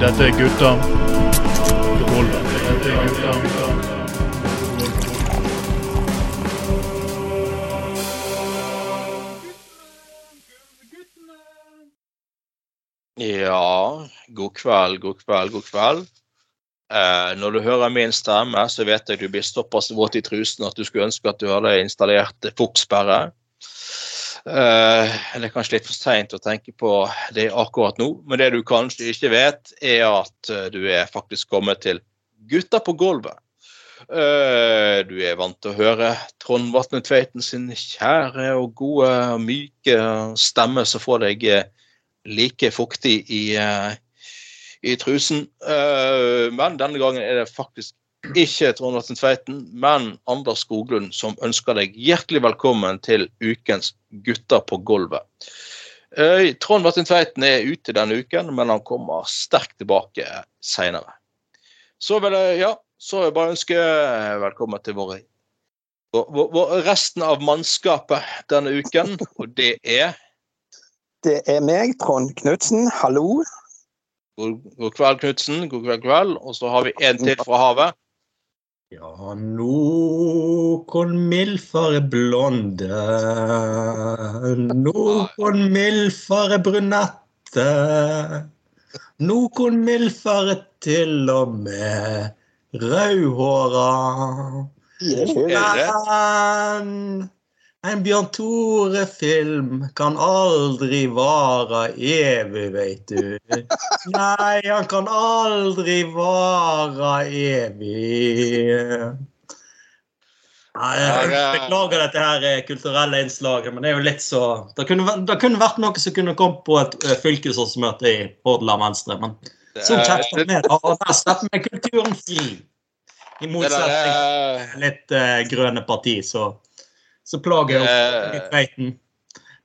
Dette er gutta. Dette er gutta Ja, god kveld, god kveld, god kveld. Eh, når du hører min stemme, så vet jeg at du blir såpass våt i trusen at du skulle ønske at du hadde installert fuktsperre. Eh, det er kanskje litt for seint å tenke på det akkurat nå, men det du kanskje ikke vet, er at eh, du er faktisk kommet til Gutta på gulvet. Eh, du er vant til å høre Trond Vatne Tveiten sin kjære og gode og myke stemme som får deg eh, like fuktig i, eh, i trusen. Eh, Men denne gangen er det faktisk ikke Trond Vatne Tveiten, men Anders Skoglund som ønsker deg hjertelig velkommen til ukens Gutter på gulvet. Eh, Trond Martin Tveiten er ute denne uken, men han kommer sterkt tilbake seinere. Så vil jeg, ja, så vil jeg bare ønske velkommen til våre, vår, vår, resten av mannskapet denne uken, og det er Det er meg, Trond Knutsen. Hallo. God, god kveld, Knutsen. God kveld, kveld. Og så har vi en til fra havet. Ja, noen milfere blonde, noen milfere brunette, noen milfere til og med rødhåra. Er? Men en Bjørn Tore-film kan aldri vare evig, veit du. Nei, han kan aldri vare evig. Nei, jeg beklager dette her eh, kulturelle innslaget, men det er jo litt så Det kunne, det kunne vært noe som kunne kommet på et eh, fylkesårsmøte i Hordaland Venstre, men så kjefter vi der slipper vi kulturen fri. I motsetning til litt uh, grønne parti, så, så plager jeg oss litt veiten.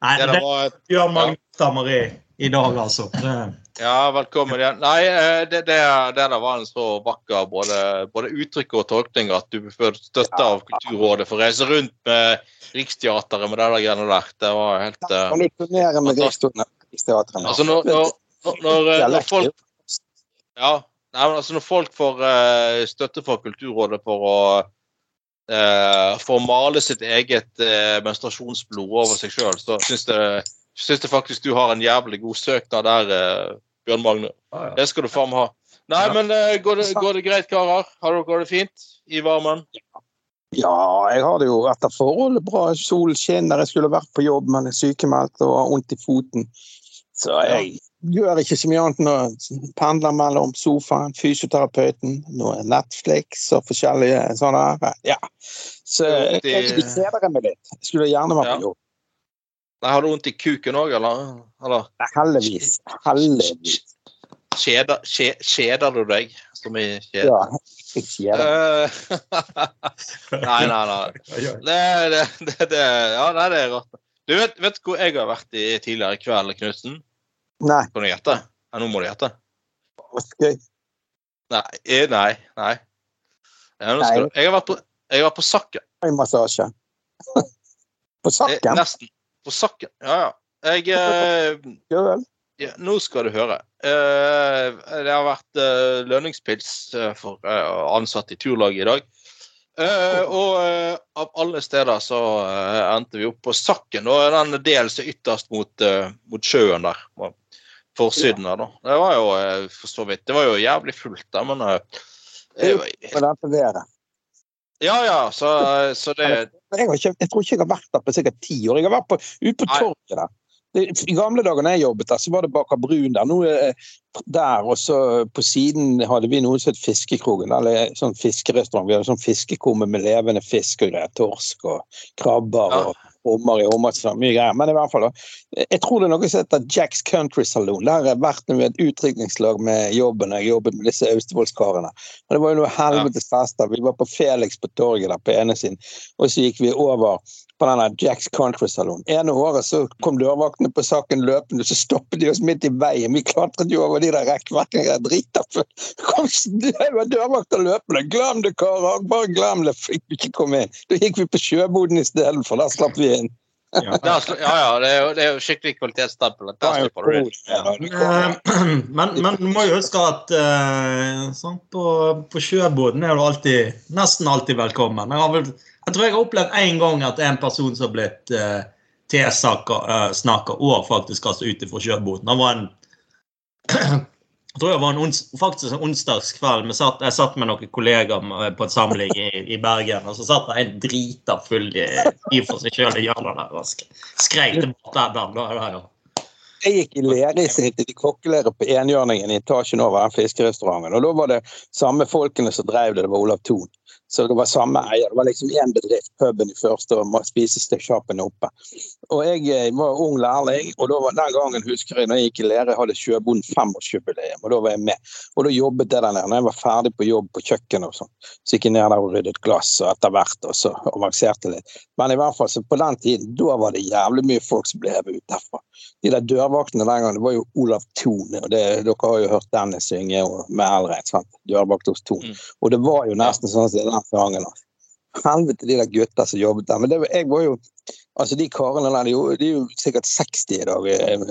Nei, det det et gjør Magnus Stammer i, i dag, altså. Det, Ja, velkommen igjen. Nei, eh, det, det, det der var en så vakker både, både uttrykk og tolkning at du får støtte av Kulturrådet for å reise rundt med Riksteatret med det der greiene der. Det var helt eh, du med Riksteatret. Altså, når, når, når, når, eh, folk Ja, nei, men altså når folk får uh, støtte fra Kulturrådet for å eh, for å male sitt eget eh, menstruasjonsblod over seg sjøl, så syns jeg, syns jeg faktisk du har en jævlig god søknad der, eh, Bjørn Magne. Det skal du faen meg ha. Nei, Ja. men eh, går, det, går det greit, karer? Har dere det fint i varmen? Ja, jeg har det jo etter forholdet bra. Solen skinner. Jeg skulle vært på jobb, men er sykemeldt og har vondt i foten. Så jeg gjør ikke så mye annet enn å pendle mellom sofaen, fysioterapeuten, noe Netflix og forskjellige sånne. Ja. Så jeg, jeg, jeg kjeder meg litt. Jeg skulle gjerne vært på jobb. Nei, Har du vondt i kuken òg, eller? eller? Nei, Heldigvis. Heldigvis. Kjeder, kje- kjeder du deg? Som i kjeder? Ja, jeg kjeder. Eh, nei, nei, nei. Det, det, det, det, ja, nei, det er rart. Du vet, vet hvor jeg har vært i tidligere i kveld, Knutsen? Nei, Kan du gjette? Ja, nå må du gjette. skøy. Nei. eh, Nei. nei. Ja, skal du. Jeg har vært på, jeg har vært på Sakken. Massasje. På Eh, sakken? Nesten. På Sakken. Ja, ja. Jeg eh, ja, Nå skal du høre. Eh, det har vært eh, lønningspils eh, for ansatte i turlaget i dag. Eh, og av alle steder så endte vi opp på Sakken. Og den delen som er ytterst mot, mot sjøen der. Forsiden der, da. Det var jo eh, for så vidt Det var jo jævlig fullt der, men eh, eh, været. Ja ja, så, så det Jeg, ikke, jeg tror ikke jeg har vært der på sikkert ti år. Jeg har vært på, ute på torget der. I gamle dager da jeg jobbet der, så var det Baker Brun der. Nå er der, og så på siden hadde vi noe som het Fiskekrogen. Eller sånn fiskerestaurant. Vi hadde sånn fiskekumme med levende fisk og greier. Torsk og krabber Ja. og hummer i hummerstang. Mye greier. Men i hvert fall. Jeg tror det er noe som heter Jacks Country Saloon. Der har jeg vært med et utdrikningslag med jobben. Jeg jobbet med disse Austevollskarene. Og det var jo noe helvetes fester. Vi var på Felix på torget der på ene siden, og så gikk vi over på denne Jacks Country Saloon. Ene året så kom dørvaktene på saken løpende, så stoppet de oss midt i veien. Vi klatret jo over de der rekkverkene. Jeg drita full. Kom dørvakter løpende. Glem det, karer! Bare glem det! Fikk vi ikke komme inn. Da gikk vi på sjøboden istedenfor. Der slapp vi inn. Ja. Ja, ja, det er jo, det er jo skikkelig kvalitetsstempel. Der. Ja. Eh, Men, men du må jo huske at sant, på, på sjøboden er du alltid, nesten alltid velkommen. Jeg, har vel, jeg tror jeg har opplevd én gang at en person som har blitt uh, tilsnakka og faktisk kastet ut fra sjøboden. Det var en jeg tror det var en ons, faktisk en onsdagskveld. Jeg satt, jeg satt med noen kollegaer på et samling i, i Bergen, og så satt det en drita full i, i for seg sjøl i hjørnet der og skreik til bartenderen. Jeg gikk i tid i kokkelære på enhjørningen i etasjen over den fiskerestauranten. Og da var det samme folkene som drev det, det var Olav Thon. Så det var samme eier. Det var liksom én bedrift, puben i første, og spisesjappen oppe. Og jeg var ung lærling, og da var, den gangen husker jeg når jeg gikk i lære, hadde Sjøbonden femårsjubileum, og da var jeg med. Og da jobbet jeg der nede. Når jeg var ferdig på jobb på kjøkkenet og sånn, så gikk jeg ned der og ryddet glass, og etter hvert og så avanserte litt. Men i hvert fall, så på den tiden, da var det jævlig mye folk som ble hevet ut derfra. De der dørvaktene den gangen, det var jo Olav Thon, og det, dere har jo hørt Dennis synge med Elrein, sant? Dørvakt hos Thon. Mm. Og det var jo nesten sånn som altså. Helvete, de der gutta som jobbet der. Men det, jeg var jo Altså, de karene der, de, de er jo sikkert 60 i dag, eh,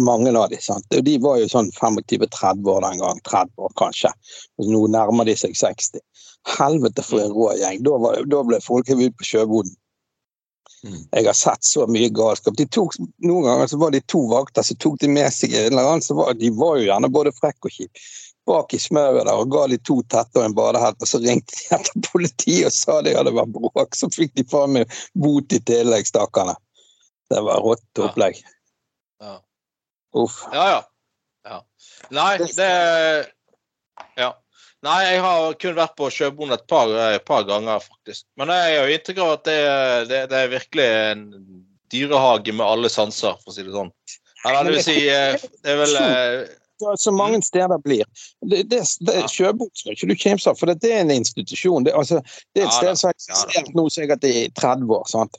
mange av de, sant. De var jo sånn 25-30 år den gang. 30 år, kanskje. Nå nærmer de seg 60. Helvete for en rå gjeng. Da, var, da ble folk hevet ut på sjøboden. Mm. Jeg har sett så mye galskap. Tok, noen ganger så var de to vakter så tok de med seg en eller annen som var De var jo gjerne både frekk og kjip. Bak i smøret der og ga de to tette og en badehett, og så ringte de etter politiet og sa det hadde vært bråk. Så fikk de faen meg bot i tillegg, stakkarene. Det var rått opplegg. Ja. Uff. Ja, ja. ja. Nei, det Ja. Nei, jeg har kun vært på sjøbonden et par, par ganger, faktisk. Men jeg har jo inntrykk av at det, det, det er virkelig en dyrehage med alle sanser, for å si det sånn. Eller det vil si eh, Det er vel eh, Så, så mange steder blir. Det, det, det, Ja. Sjøbok skal ikke du kimse av, for det, er en institusjon. Det, altså, det er et sted som har eksistert nå sikkert i 30 år. sant?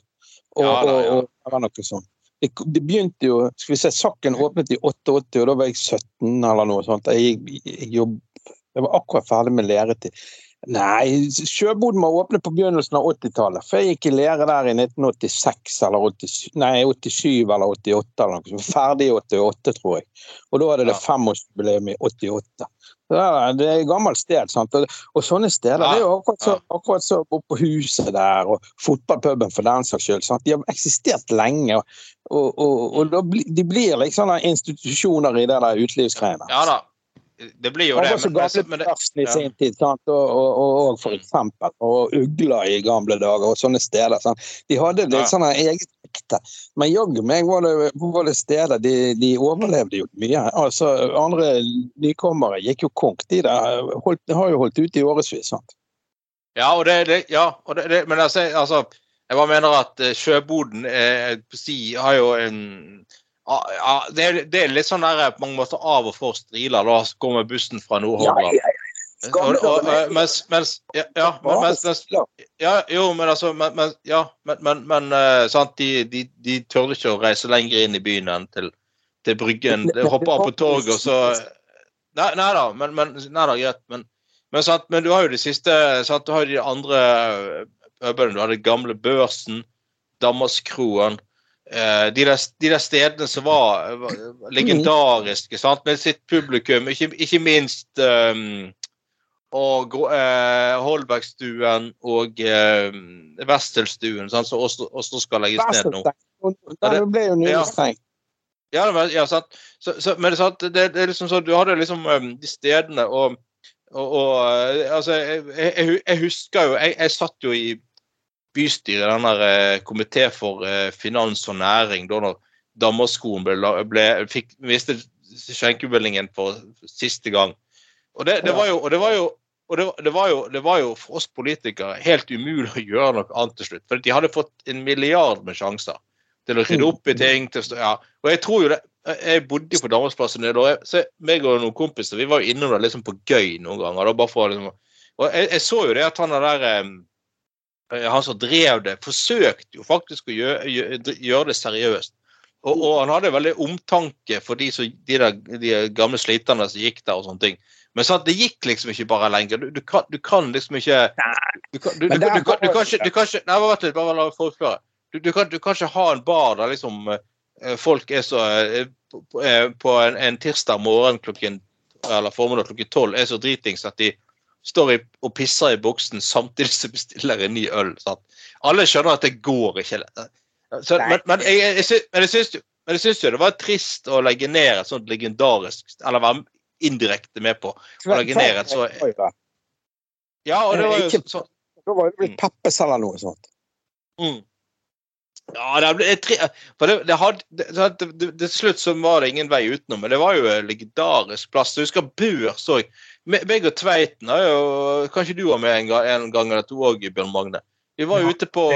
Og, Ja da, ja. og, og eller noe sånt. Det, det begynte jo skal vi se, Sakken åpnet i 88, og da var jeg 17 eller noe sånt. Jeg, jeg, jeg, jobb, jeg var akkurat ferdig med læretid. Nei, sjøboden var åpnet på begynnelsen av 80-tallet. For jeg gikk i lære der i 1986 eller 87, nei, 87 eller 88 eller noe. Ferdig i 88, tror jeg. Og da hadde det femårsjubileum i 88. Det er- det er et gammelt sted. sant? Og, og sånne steder Ja. det er jo akkurat så, akkurat så på huset der, og fotballpuben for den saks skyld. sant? De har eksistert lenge. og, og, og, og De blir liksom institusjoner i det der utelivsgreiene. Ja da. Det blir jo det. Men, gamle men, det- Børsen i sin tid, sant? Og, og, og, og for eksempel og Ugla i gamle dager, og sånne steder. Sant? De hadde litt Ja. sånn eget ekte. Men jaggu meg var det, var det steder de, de overlevde jo mye. Altså, Andre nykommere gikk jo konk. De der holdt, har jo holdt ut i årevis. sant? Ja, og det, det, ja, og det, det men altså, altså Jeg bare mener at eh, sjøboden eh, si, har jo en ja, det, er, det er litt sånn der på mange måter av og for striler. Da kommer bussen fra Ja, Nordhordland. ja, Og, og, og, mens, mens, ja, ja, men, mens, mens, ja. ja, jo, men altså men, ja, men, men, men eh, sant, de, de, de tør ikke å reise lenger inn i byen enn til, til Bryggen. De hopper av på toget, og så Nei, nei da, men, men, nei da, greit. Men, men, sant, men du har jo de siste sant, Du har jo de andre eh, pubene. Du har den gamle Børsen, Danmarkskroen. Eh, de, der, de der stedene som var, var legendariske, sant, med sitt publikum. Ikke, ikke minst um, og eh, Holbergstuen og uh, Westelstuen, som også, også skal legges ned nå. Den ble jo nylig stengt. Ja, ja, ja sant. Så, så, men det, sant, det, det er liksom sånn, du hadde liksom um, de stedene og, og, og altså, jeg, jeg, jeg husker jo jeg, jeg satt jo i bystyret, den der eh, komité for eh, finans og næring, da når Danmarksskolen ble, fikk, mistet skjenkebevillingen for siste gang. Og det, det var jo, og det var jo og det, det, var jo, det var jo for oss politikere helt umulig å gjøre noe annet til slutt. For de hadde fått en milliard med sjanser til å rydde opp i ting. Til, ja. Og jeg tror jo det Jeg bodde på Danmarksplassen jeg, så meg og noen kompiser vi var jo innom det liksom på gøy noen ganger. Da, for, liksom, og jeg, jeg så jo det at han der eh, Han som drev det, forsøkte jo faktisk å gjøre, gjøre, det seriøst. Og, og han hadde veldig omtanke for de, som, de, der, de gamle sliterne som gikk der og sånne ting. Men sant, det gikk liksom ikke bare lenger. Du, du, kan, du kan liksom ikke Du kan, ikke, Nei, vent litt, bare la meg forklare. du, du, kan, ikke ha en bar der liksom eh, folk er så eh, på, eh, på en, en tirsdag morgen klokken eller formiddag klokken tolv er så dritings at de står i, og pisser i buksen samtidig som bestiller en ny øl. Sant? Alle skjønner at det går ikke. Så, men, men, jeg, jeg, men jeg syns jo men jeg syns jo det var trist å legge ned et sånt legendarisk Eller være indirekte med på å legge ned et så Ja, og det var jo sånn så, Da var det Mm. blitt Peppes eller noe sånt. Mm. Ja, det ble for det, det hadde, Til slutt så var det ingen vei utenom, men det var jo en legendarisk plass. Jeg husker Børs òg. Meg og Tveiten har jo Kanskje du var med en gang, en gang eller to òg, Bjørn Magne. Vi var Ja. ute på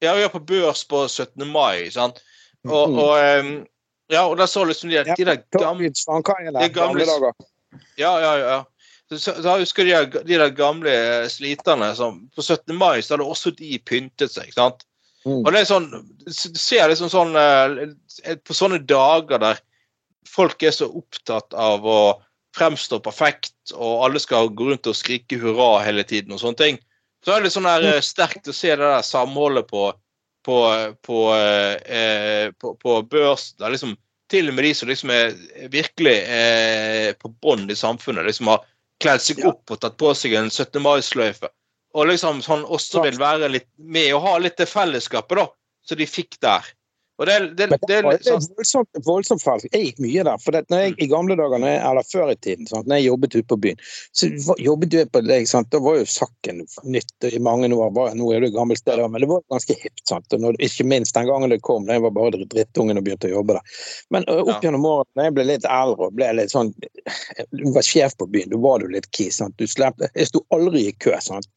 Ja, vi var på børs på 17. mai, sant. Og, Mm. og Ja, og da så liksom de, de der gamle er gamle-. Ja, ja, ja. Så, så, husker de, de der gamle sliterne som På 17. mai så hadde også de pyntet seg, sant. Mm. Og det er sånn Du ser liksom sånn eh, På sånne dager der folk er så opptatt av å fremstå perfekt, og alle skal gå rundt og skrike hurra hele tiden og sånne ting, så er det sånn her eh, sterkt å se det der samholdet på på, på, eh, på, på børs. Det er liksom til og med de som liksom er virkelig eh, på bånn i samfunnet, liksom har kledd seg opp og tatt på seg en 17. mai-sløyfe. Og liksom sånn også vil være litt med og ha litt det fellesskapet, da, som de fikk der. Og det, det, det, det er sånn, voldsomt, voldsomt fall. Jeg gikk mye der. for når jeg, I gamle dager, eller før i tiden, sant, når jeg jobbet ute på byen, så jobbet jeg på det, sant, da var jo Sakken nytt i mange år. Var, nå er det gammelt sted, men det var ganske hipt. sant, og når, Ikke minst den gangen det kom, da jeg var bare drittungen og begynte å jobbe der. Men opp gjennom årene, når jeg ble litt eldre og ble litt sånn Du var sjef på byen, da var du litt kis. sant, du slapp, Jeg sto aldri i kø. sant,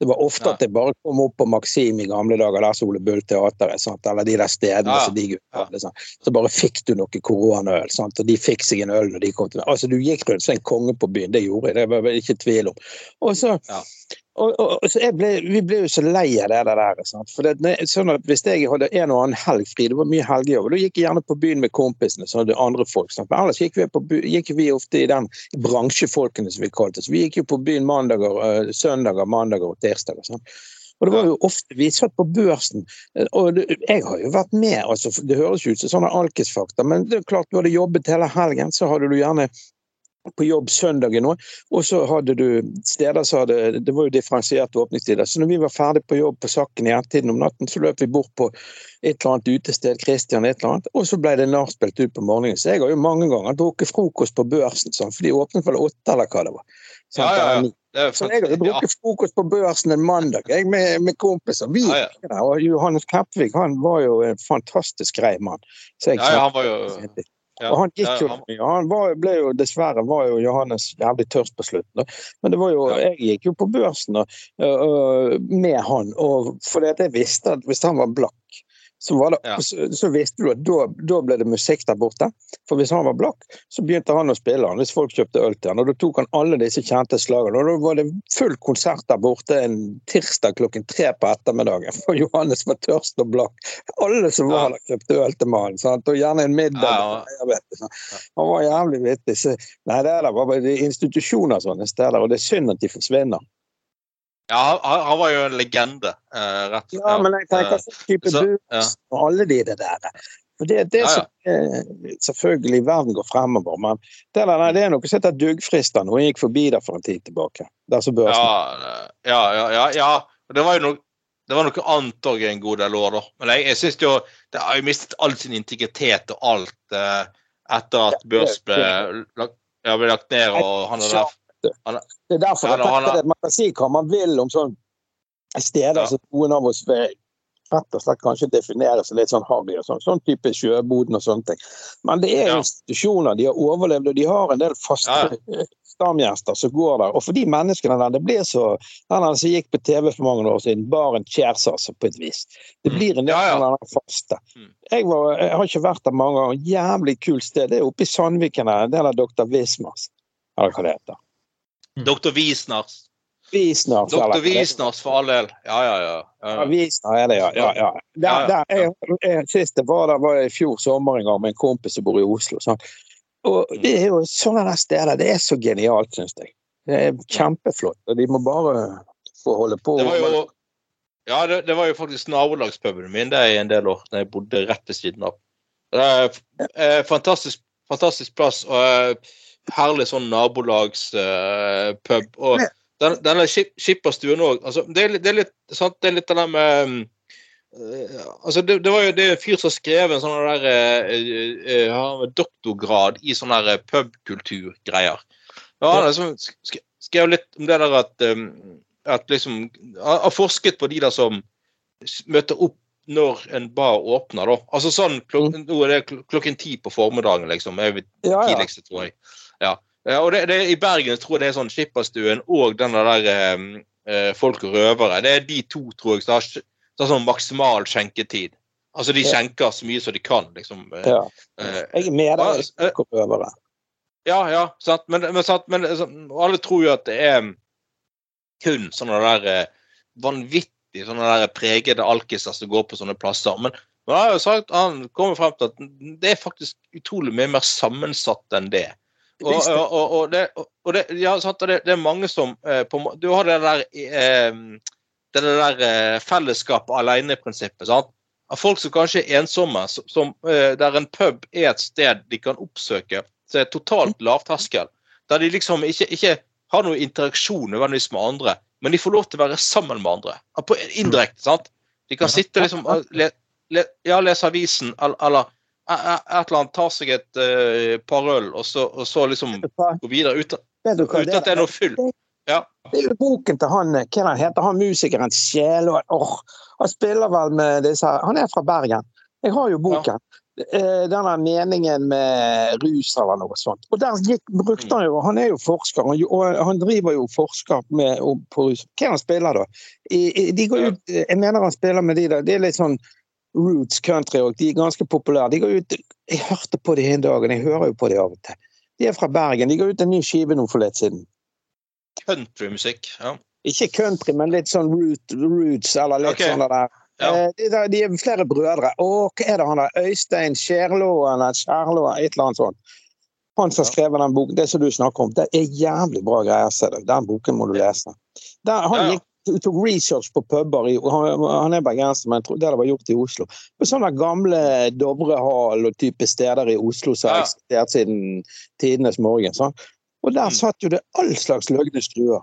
det var ofte Ja. at jeg bare kom opp på Maxim i gamle dager, der som Ole Bull-teateret, eller de der stedene Ja, de gutta Ja. Så bare fikk du noe koronaøl, sant? og de fikk seg en øl når de kom til meg. Altså, du gikk rundt som en konge på byen, det gjorde jeg, det var jeg ikke tvil om. Og så, Ja. Og, og, og ble, Vi ble jo så lei av det der. Sant? For det, sånn at Hvis jeg hadde en og annen helg fri, det var mye helgejobb, da gikk jeg gjerne på byen med kompisene, så hadde andre folk. Sant? Men ellers gikk vi, på, gikk vi ofte i den bransjefolkene som vi kalte oss. Vi gikk jo på byen mandager, eh, søndager, mandager og tirsdager. Og det var jo ofte Vi satt på børsen, eh, og det, jeg har jo vært med. altså Det høres ut som sånne alkisfakta, men det er klart du hadde jobbet hele helgen, så hadde du gjerne på jobb søndagen òg. Og så hadde du steder som hadde Det var jo differensierte åpningstider. Så når vi var ferdig på jobb på Sakken i ettiden om natten, så løp vi bort på et eller annet utested, Christian et eller annet, og så ble det nachspielt ut på morgenen. Så jeg har jo mange ganger drukket frokost på børsen, sånn, for de åpnet vel åtte, eller hva det var. ja, ja, ja. er Så jeg hadde drukket frokost på børsen en mandag jeg, med, med kompiser. Vi Ja, ja. og Johannes Kleppvik han var jo en fantastisk grei mann. Ja, ja, han var jo ja, og han gikk jo mye. Han var, ble jo, dessverre var jo Johannes jævlig tørst på slutten. Men det var jo, jeg gikk jo på børsen og, øh, med han, og fordi at jeg visste at hvis han var blakk, så, var det, Ja. så, så visste du at da, da ble det musikk der borte. For hvis han var blakk, så begynte han å spille han, hvis folk kjøpte øl til han. Og da tok han alle disse kjente slagene. Og da var det full konsert der borte en tirsdag klokken tre på ettermiddagen. For Johannes var tørst og blakk. Alle som var Ja. der, kjøpte øl til mannen. sant? Og gjerne en middag. Ja, vet. Han var jævlig vittig. Nei, det er der bare det er institusjoner sånne steder, og det er synd at de forsvinner. Ja, han, han var jo en legende, Uh, rett Ja, men jeg tenker eh, sånn type så- Burs og alle de der. For det, det Ja, ja. som eh, Selvfølgelig, verden går fremover, men det, der, det er noe som heter duggfrister. Jeg gikk forbi der for en tid tilbake. Der som børsen. Ja, ja, ja, ja, ja. Det var jo noe, det var noe annet òg en god del år, da. Men jeg, jeg syns jo Det har jo mistet all sin integritet og alt eh, etter at Børs ble, lagt- ja, ble lagt ned, og han er der Det er derfor jeg tenker at man kan si hva man vil om sånne steder som noen av oss vil rett og slett kanskje definere seg litt sånn harry og sånn. Sånn type Sjøboden og sånne ting. Men det er Ja. institusjoner, de har overlevd, og de har en del faste Ja, stamgjester som går der. Og for de menneskene der, det blir så Den som gikk på TV for mange år siden, Baren Kjærs, altså, på et vis. Det Mm. blir en del Ja, ja. sånne faste. Mm. Jeg, var, jeg har ikke vært der mange ganger. Jævlig kult sted. Det er oppe i Sandviken en del av Dr. Vismas, Eller hva det heter. Dr. Wiesners. Wiesners. Dr. Wiesners for all del. Ja, ja, ja. Ja, ja. Wiesner er det, ja. ja, ja. Der. Der, jeg, jeg, sist jeg var der, var jeg i fjor sommer en gang med en kompis som bor i Oslo. Sånn. Og det er jo sånne steder. Det er så genialt, syns jeg. Det er kjempeflott. Og de må bare få holde på. Det var jo Ja, det, det var jo faktisk nabolagspuben min det er en del år, da jeg bodde rett ved siden av. Det er eh, fantastisk, fantastisk plass og eh, herlig sånn nabolagspub. og den, denne skip- skipperstuen òg altså, det, er det, er litt, sant, det er litt det der med mm, eh, altså det, det var jo det en fyr som skrev en sånn der uh, uh, doktorgrad i sånn der pubkulturgreier. Ja, han liksom skrev litt om det der at, um, at liksom Har har forsket på de der som møter opp når en bar åpner, da. Altså sånn klok nå er det kl- klokken ti på formiddagen, liksom. Er vi Ja, ja. tidligste, tror jeg. Ja. Og det, det, I Bergen tror jeg det er sånn Skipperstuen og den der eh, Folk og røvere. Det er de to, tror jeg, som har, har sånn maksimal skjenketid. Altså de skjenker så mye som de kan, liksom. eh, Ja. eh, Jeg er med deg, Folk og røvere. ja, ja, sant. Men, men, sant? men alle tror jo at det er kun sånne der eh, vanvittig sånne der pregede alkiser som går på sånne plasser. Men, han har jo sagt, han kommer frem til at det er faktisk utrolig mye mer sammensatt enn det. Og, og, og, det, og det, ja, sant, det, det er mange som eh, på, Du har det der eh, det der eh, fellesskap alene-prinsippet. sant? Av folk som kanskje er ensomme, som, eh, der en pub er et sted de kan oppsøke, som er totalt lavterskel. Der de liksom ikke, ikke har noen interaksjon nødvendigvis med andre, men de får lov til å være sammen med andre. Indirekte, sant? De kan sitte liksom le, le, ja, lese avisen, eller, eller et eller annet, tar seg et uh, par øl, og så, og så liksom Vet du hva? gå videre uten, uten at det er noe fyll. Det er jo boken til han eh, Hva han heter han musikeren? Sjælå oh, Han spiller vel med disse Han er fra Bergen. Jeg har jo boken. Eh, Denne meningen med rus eller noe sånt. Og der gikk, brukte han jo Han er jo forsker, han, og han driver jo forsker med, på rus. Hva er han spiller, da? I, i, de går ut, jeg mener han spiller med de der. Det er litt sånn roots country, og de er ganske populære. De går ut, Jeg hørte på de en dag, og jeg hører jo på de av og til. De er fra Bergen. De ga ut en ny skive nå for litt siden. Countrymusikk. Ja. Ikke country, men litt sånn root, roots, eller litt okay. sånn der. Ja. Eh, De, de er flere brødre. Å, hva er det han der? Øystein Skjærlåen Skjærlåen, et eller annet sånt. Han som har skrevet den boken, det som du snakker om, det er jævlig bra greier. ser du. Den boken må du lese. Der, han Ja, ja. gikk, tok research på puber i Han, han er bergenser, men jeg det var gjort i Oslo. På sånne gamle Dovrehall og type steder i Oslo som har Ja. eksistert siden tidenes morgen. Sånn. Og der Mm. satt jo det all slags løgne skruer.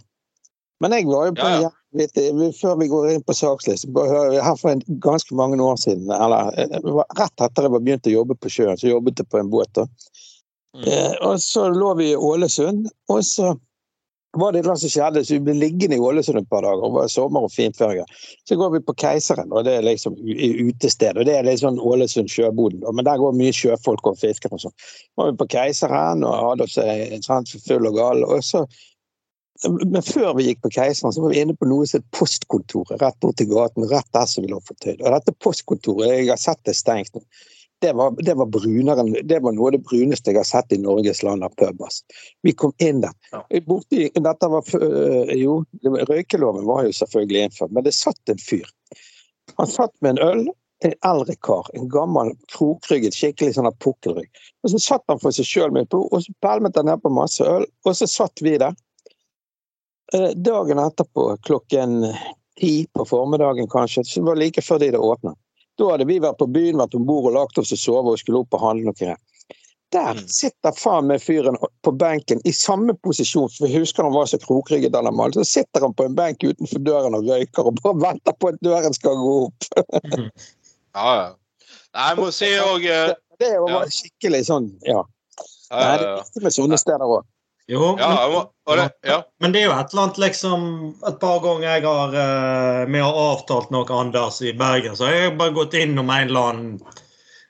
Men jeg var jo på Ja, ja. jævlig- Før vi går inn på sakslisten, her for en, ganske mange år siden, eller eh, rett etter jeg var begynt å jobbe på sjøen, så jobbet jeg på en båt. da. Mm. Eh, og så lå vi i Ålesund, og så var det noe som skjedde, så vi ble liggende i Ålesund et par dager. Det var sommer og fint før. Så går vi på Keiseren, og det er liksom utested. Og det er litt sånn Ålesund sjøboden, men der går mye sjøfolk og fisker og sånn. Så var vi på Keiseren og hadde oss for full og gal. Og så men før vi gikk på Keiseren, så var vi inne på noe som het Postkontoret. Rett borti gaten, rett der som vi lå fortøyd. Og dette postkontoret, jeg har sett det stengt nå. Det var, det var brunere enn Det var noe av det bruneste jeg har sett i Norges land av pub. Vi kom inn der. Borti, dette var, øh, jo, røykeloven var jo selvfølgelig innført, men det satt en fyr. Han satt med en øl, en eldre kar, en gammel, krokrygget, skikkelig sånn pukkelrygg. Og så satt han for seg sjøl med på, og så pælmet han ned på masse øl, og så satt vi der. Eh, Dagen etterpå, klokken ti på formiddagen kanskje, så var det like før de hadde åpnet. Da hadde vi vært på byen, vært om bord og lagt oss og sovet og skulle opp og handle noe. Der Mm. sitter faen meg fyren på benken i samme posisjon, for jeg husker han var så krokrygget den mannen. Så sitter han på en benk utenfor døren og røyker og bare venter på at døren skal gå opp. Ja, ja. Nei, jeg må si òg Det er jo Ja. skikkelig sånn, ja. Nei, det er viktig med sånne steder òg. Jo, Ja, men, må, det, ja. Men det er jo et eller annet liksom Et par ganger jeg har uh, Vi har avtalt noe, Anders, i Bergen, så jeg har jeg bare gått innom en eller annen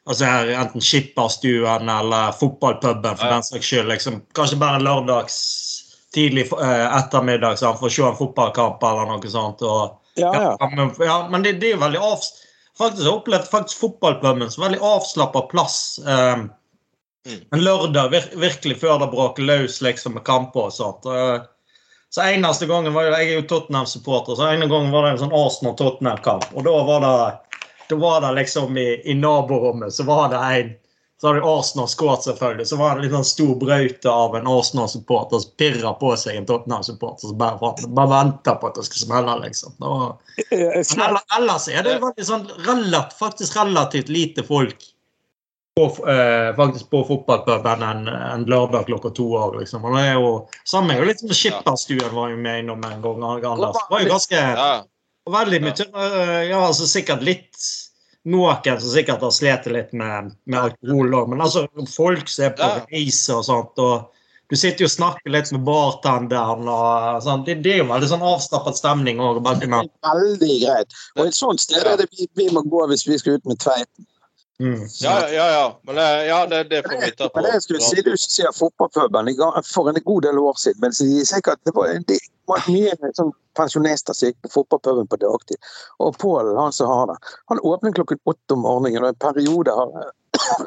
Altså her, Enten skipperstuen eller fotballpuben, for Ja. den saks skyld. Liksom, kanskje bare en lørdags tidlig uh, ettermiddag sant, for å se en fotballkamp eller noe sånt. Og, Ja, ja. ja, men, ja, men det, det er jo veldig avs... Faktisk har jeg opplevd faktisk fotballpuben som veldig avslappa plass. eh, Mm. en lørdag vir virkelig før det bråker løs liksom, med kamper og sånt. Så eneste gangen var Jeg er jo Tottenham-supporter, så ene gangen var det en sånn Arsenal-Tottenham-kamp. Og da var det da var det liksom i, i naborommet så var det en så hadde Arsenal skåret, selvfølgelig. Så var det en liten sånn stor braute av en Arsenal-supporter som pirra på seg en Tottenham-supporter som bare, bare venta på at det skulle smelle, liksom. Det var, men ellers er det sånn relativt, faktisk relativt lite folk på, eh, faktisk på fotballpuben en, en lørdag klokka to òg, liksom. Og det er jo samme er jo litt som Skipperstuen var jo med innom en gang. Anders. Det var jo ganske Ja. Veldig mye. øh, Ja, altså sikkert litt Noen som sikkert har slitt litt med, med alkohol òg, men altså folk som er på reise og sånt, og du sitter jo og snakker litt med bartenderen og sånn. Det, det er jo veldig sånn avstappet stemning Også, Veldig greit. Og et sånt sted er det vi, vi må gå hvis vi skal ut med Tveiten. Mm. Ja, ja, ja. Men det, ja, det, det får vi ta på. Men det jeg skulle si, du ser fotballpuben for en god del år siden, men sikkert, det var, det var mye sånn pensjonister som gikk på fotballpuben på dagtid. Og Pål, han som har det, han åpner klokken åtte om morgenen, og en periode har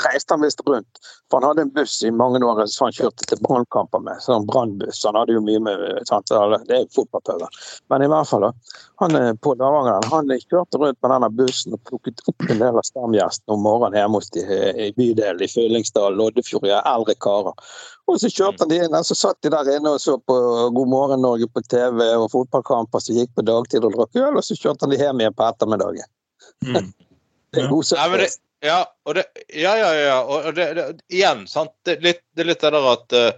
reiste han visst rundt. For han hadde en buss i mange år som han kjørte til brannkamper med. Sånn brannbuss. Han hadde jo mye med sant, Det er jo fotballpuben. Men i hvert fall, da. Han eh, på Lavangeren han kjørte rundt med denne bussen og plukket opp en del av stamgjestene om morgenen hjemme hos de eh, i bydelen i Fyllingsdal, Loddefjord, eldre karer. Og så kjørte han de inn, og så satt de der inne og så på God morgen Norge på TV og fotballkamper som gikk på dagtid og drakk øl, og så kjørte han de hjem igjen på ettermiddagen. Mm. Det er god det, ja, og det, ja, ja, ja. Og det, det, igjen, sant. Det, er litt, det er litt det der at uh,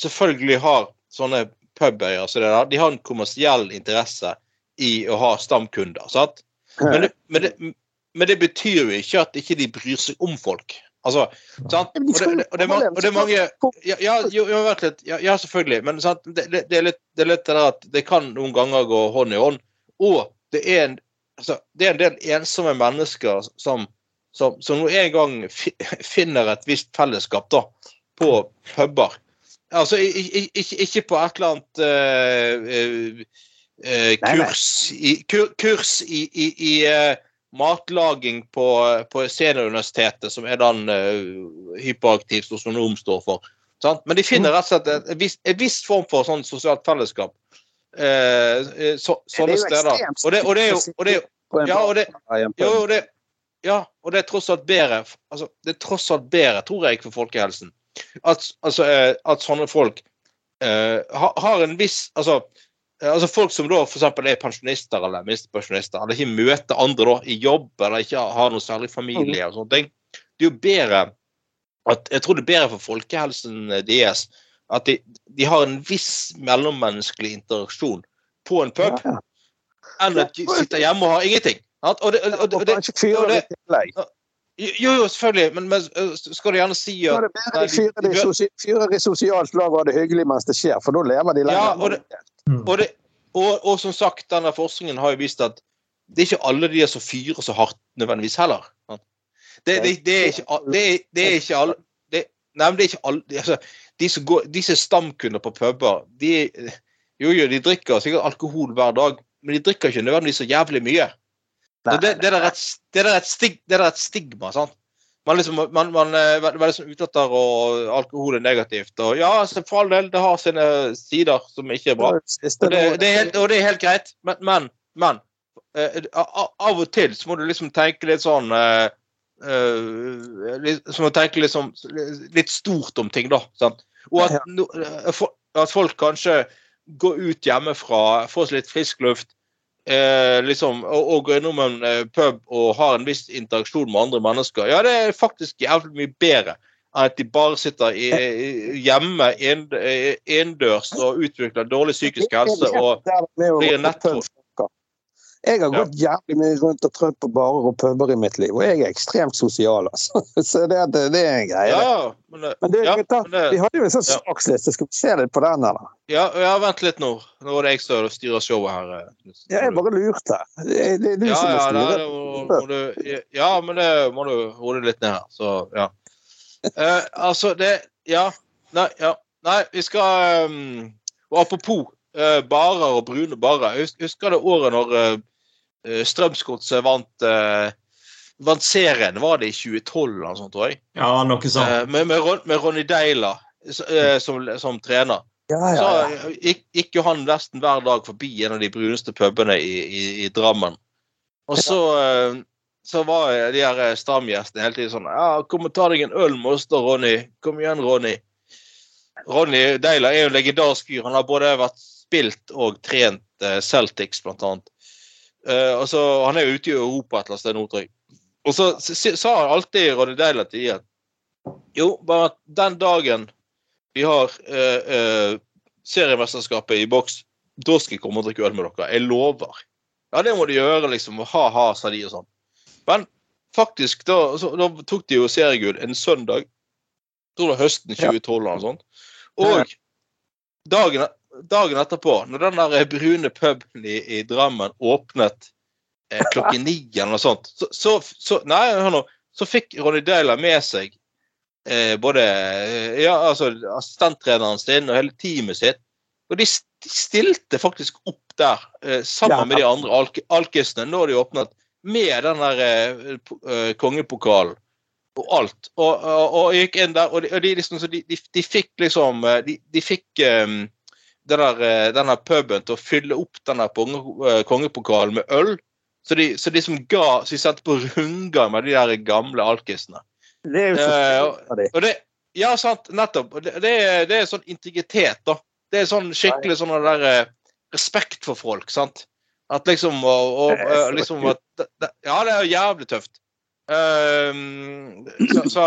selvfølgelig har sånne pubeiere så det der, de har en kommersiell interesse i å ha stamkunder. sant? Men det, men, det, men det betyr jo ikke at ikke de bryr seg om folk. Altså, sant? Og det, og det, og og er mange ja, ja, jo, jo, vent litt. Ja, ja selvfølgelig. Men sant? Det, det, det, er litt, det er litt det der at det kan noen ganger gå hånd i hånd. Og det er en, altså, det er en del ensomme mennesker som, som, som nå en gang finner et visst fellesskap da, på puber. Altså ikke, ikke på et eller annet eh, eh, eh, Nei, nei. kurs i, kur, kurs i, i, i eh, matlaging på, på Senioruniversitetet, som er den uh, hyperaktiv sosionom står for. Sant? Men de finner rett og slett en, en, viss, en viss form for sånn sosialt fellesskap. Så, sånne er steder. Og det, og det jo og det, ja, og det, jo, det, ja, og det er tross alt bedre altså, Det er tross alt bedre, tror jeg, for folkehelsen. At, altså, eh, at sånne folk eh, har, en viss altså, eh, altså Folk som da f.eks. er pensjonister eller minstepensjonister, eller ikke møter andre da i jobb, eller ikke har noe særlig familie og sånne ting. Det er jo bedre at, Jeg tror det er bedre for folkehelsen eh, deres at de, de har en viss mellommenneskelig interaksjon på en pub, Ja, ja. Enn å sitte sitter hjemme og har ingenting. Og det, og, det, Og det, og det- i tillegg. jo, jo, selvfølgelig, men, men skal du gjerne si at er det fyrer det i sosi- sosialt lag og har det hyggelig mens det skjer, for da lever de lenger. Ja, og det- og, det, og, og som sagt, denne forskningen har jo vist at det er ikke alle de som fyrer så hardt nødvendigvis heller. Det, det, det, er ikke, det, det ikke alle det, Nei, men det er ikke alle altså, de som går, de som er stamkunder på puber, de Jo, jo, de drikker sikkert alkohol hver dag, men de drikker ikke nødvendigvis så jævlig mye. Nei, det, det, er et, det, er et stig, det er et stigma. sant? Man, liksom, man, man er veldig sånn ute etter og alkohol er negativt. Og ja, altså, for all del, det har sine sider som ikke er bra. Og det, det, er, helt, og det er helt greit, men, men, men eh, av og til så må du liksom tenke litt sånn uh, uh, Så må du tenke sånn, litt stort om ting, da. Sant? Og at, eh, at folk kanskje går ut hjemmefra, få seg litt frisk luft, eh, liksom, og, og gå innom en eh, pub og ha en viss interaksjon med andre mennesker. Ja, det er faktisk jævlig mye bedre enn at de bare sitter i, hjemme inn- eh, innendørs og utvikler dårlig psykisk helse og blir gå på netto. pub. Jeg har Ja. gått jævlig mye rundt og trøtt på barer og puber i mitt liv, og jeg er ekstremt sosial, altså. Så det, det, det er en greie. Ja, men, det- Men ja, gutter, men vi hadde jo en sånn ja. saksliste, skal vi se litt på den, eller? ja, vent litt nå. Nå er det jeg som styrer showet her. eh. Ja, jeg bare lurte. Det, er du ja, som må ja, styre. det må, må du, ja, men det må du roe litt ned her. Så, ja. Eh, altså, det Ja. Nei, ja. Nei vi skal um, Og apropos uh, barer og brune barer. Husker det året når uh, Strømsgodset vant eh, vant serien. Var det i 2012 eller noe sånt, tror jeg? Ja, noe sånt. Eh, med, med, Ron, med Ronny Deila eh, som, som trener. Ja, Så ja, Så gikk, gikk jo han nesten hver dag forbi en av de bruneste pubene i, i, i Drammen. Og så, eh, så var de her stamgjestene hele tiden sånn ja, 'Kom og ta deg en øl med oss da, Ronny. Kom igjen, Ronny.' Ronny Deila er jo en legendarisk fyr. Han har både vært spilt og trent eh, Celtics, blant annet. Eh, altså, han er jo ute i Europa et eller annet sted nå, tror jeg. Og så sa han alltid Ronny Deila til Ian Jo, bare at den dagen vi har uh, uh, seriemesterskapet i boks, da skal jeg komme og drikke øl med dere. Jeg lover. Ja, det må du gjøre, liksom. Ha-ha, sa de og sånn. Men faktisk, da, så, da tok de jo seriegull en søndag. Jeg tror det var høsten 2012 eller noe sånt. Og dagen, dagen etterpå, når den der brune puben i, i Drammen åpnet eh, klokken ni eller noe sånt, så, så, så Nei, nå. Så fikk Ronny Deila med seg eh, både eh, ja, altså, assistenttreneren sin og hele teamet sitt. Og de, de stilte faktisk opp der eh, sammen Ja. med de andre alk alkisene når de åpnet, med den der eh, eh, kongepokalen og alt. Og, og, og gikk inn der, og de, og de, liksom, så de, de, fikk liksom eh, De, de fikk um, der, eh, denne puben til å fylle opp denne eh, kongepokalen med øl. Så de, så de som ga Så de sendte på rundgang med de der gamle alkisene. Det er jo så. Og det, ja, sant, nettopp. Det, det, er, det er sånn integritet, da. Det er sånn skikkelig sånn der respekt for folk, sant. At liksom og, og, eh, liksom at, Ja, det er jævlig tøft. Ehm, så, så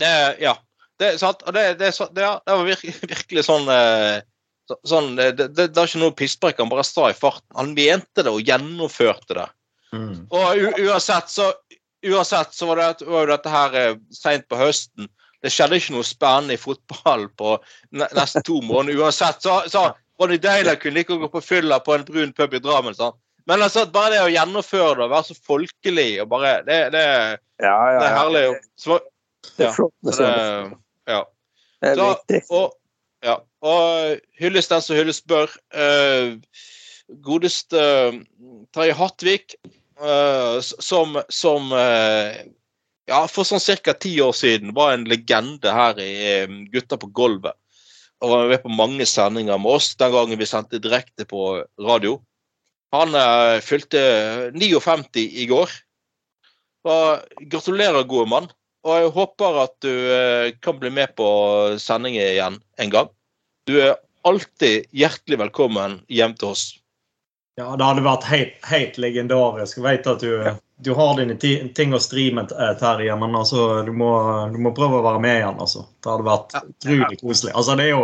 det Ja. Det, sant, og det, det, det, ja, det var virkelig, virkelig sånn eh, så, sånn, det, det, det er ikke noe pisspreik, han bare sa i farten. Han mente det og gjennomførte det. Mm. Og uansett så, uansett så var, det, var dette her eh, seint på høsten. Det skjedde ikke noe spennende i fotball på ne nesten to måneder. Uansett så, så Ronny Deila kunne like gå på fylla på en brun pub i Drammen. sant? Men altså, bare det å gjennomføre det og være så folkelig og bare Det, det, Ja, ja, det er ja. herlig. Så, Det er flott det, ja. Det er Så, viktig. og, ja, og hylles den som hylles bør. Eh, godeste eh, Terje Hattvik, eh, som, som ja, for sånn ca. ti år siden var en legende her i Gutta på gulvet. Og var med på mange sendinger med oss den gangen vi sendte direkte på radio. Han eh, fylte 59 i går. Og gratulerer, gode mann. Og jeg håper at du eh, kan bli med på sending igjen en gang. Du er alltid hjertelig velkommen hjem til oss. Ja, det hadde vært helt, helt legendarisk. Jeg vet at du, du har dine ting å stri med, eh, Terje, men altså, du, må, du må prøve å være med igjen. Altså. Det hadde vært utrolig koselig. Altså, det, er jo,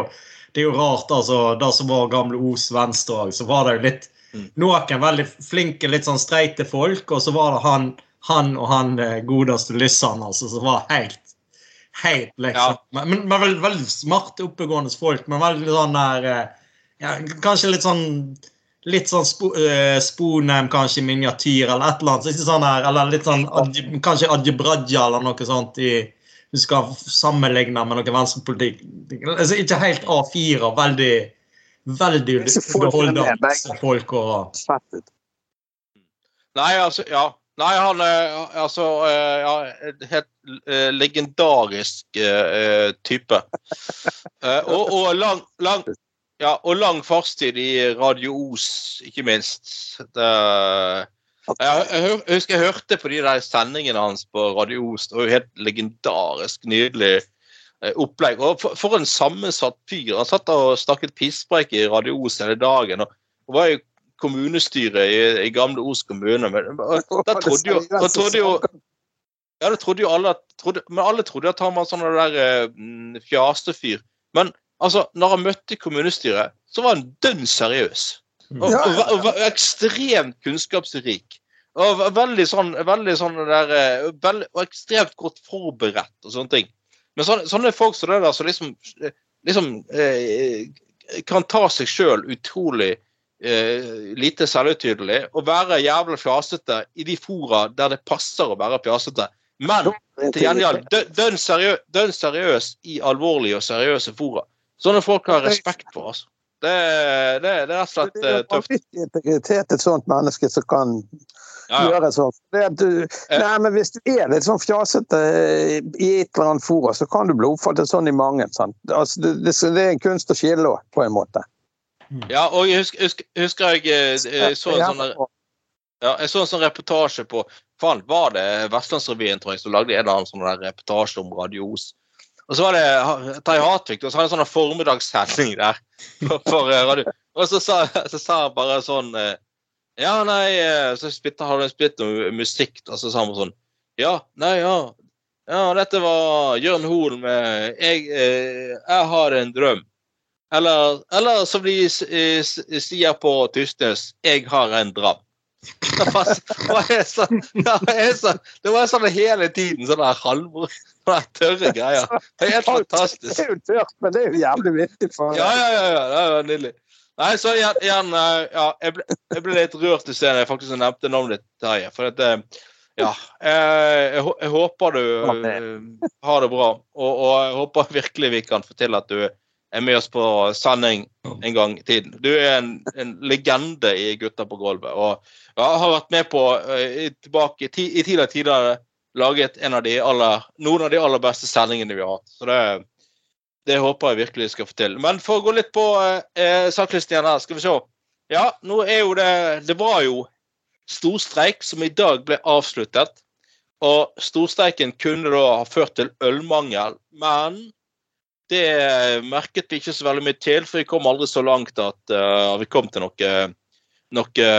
det er jo rart, altså, det som var gamle Os Venstre òg, så var det jo litt Mm. Noen veldig flinke, litt sånn streite folk, og så var det han, han og han eh, godeste Lyssan, altså, som var helt Helt liksom. Ja. men, men veldig, veldig smarte, oppegående folk, men veldig sånn der eh, ja, Kanskje litt sånn Litt sånn spo, uh, Sponem, kanskje i miniatyr, eller et eller annet. Ikke sånn her, eller litt sånn Kanskje Adjebraja eller noe sånt i Du skal sammenligne med noe venstrepolitikk. Altså, ikke helt A4, veldig Veldig begge. folk og Nei, altså, ja. Nei, han er altså eh, ja, helt uh, legendarisk uh, type. Uh, og, og lang, lang ja, og lang fartstid i Radio Os, ikke minst. Det, jeg, jeg, husker jeg hørte på de der sendingene hans på Radio Os. Det var jo helt legendarisk, nydelig eh, opplegg. Og for, for en sammensatt fyr. Han satt og snakket pisspreik i Radio Os hele dagen. og var jo kommunestyret i, i gamle Os kommune. Men, da trodde jo, da trodde jo ja, det trodde jo alle at, trodde, Men alle trodde at han var sånn der eh, mm, fjasefyr. Men altså, når han møtte kommunestyret, så var han dønn seriøs. Og, Ja, og, og, og ekstremt kunnskapsrik. Og ve- veldig sånn, veldig sånn der, veld, og ekstremt godt forberedt og sånne ting. Men sånne, sånne folk som det der, som liksom, liksom eh, kan ta seg sjøl utrolig eh, lite selvutydelig og være jævla fjasete i de fora der det passer å være fjasete. Men til gjengjeld dø- dønn seriø, dønn seriøs i alvorlige og seriøse fora. Sånne folk har respekt for. altså. Det, det, det er rett og slett Det eh, er tøft. integritet et sånt menneske som kan Ja, ja. gjøre sånn. Du, Eh. nei, men hvis du er litt sånn fjasete eh, i et eller annet fora, så kan du bli oppfattet sånn i mange. Altså, det, det, det er en kunst å skille òg, på en måte. Ja, og jeg husker, husker, husker jeg jeg, eh, så en sånn Ja, jeg så en sånn reportasje på Faen, var det Vestlandsrevyen, tror jeg, som lagde en eller annen sånn der reportasje om radios. Og så var det Terje Hatvik, og så hadde en sånn formiddagssending der. For, for eh, radio. Og så sa, så sa han bare sånn eh, Ja, nei eh, Så spilte, hadde han spilt noe musikk, og så sa han sånn Ja, nei, ja. Ja, dette var Jørn Hoel med jeg, jeg har en drøm. Eller, eller som de sier på Tysnes, jeg har en dram. Det var, sånn, sånn, det var sånn hele tiden sånn der halvbror tørre greier. Det er helt fantastisk. Det er jo tørt, men det er jo jævlig vittig. For... Ja, ja, ja, ja, det var nydelig. Nei, så igjen, igjen ja, jeg, ble, jeg ble litt rørt i stedet jeg faktisk nevnte navnet ditt, Terje. For at, eh, ja, jeg, jeg, håper du har det bra. Og, og, jeg håper virkelig vi kan få til at du er med oss på sending en gang i tiden. Du er en, en legende i Gutta på gulvet. Og har vært med på uh, tilbake i tidligere tider laget en av de aller, noen av de aller beste sendingene vi har hatt. Så det, det håper jeg virkelig skal få til. Men for å gå litt på uh, saklisten igjen her, skal vi se. Ja, nå er jo det Det var jo storstreik som i dag ble avsluttet. Og storstreiken kunne da ha ført til ølmangel, men det merket vi ikke så veldig mye til, for vi kom aldri så langt at uh, vi kom til noe, noe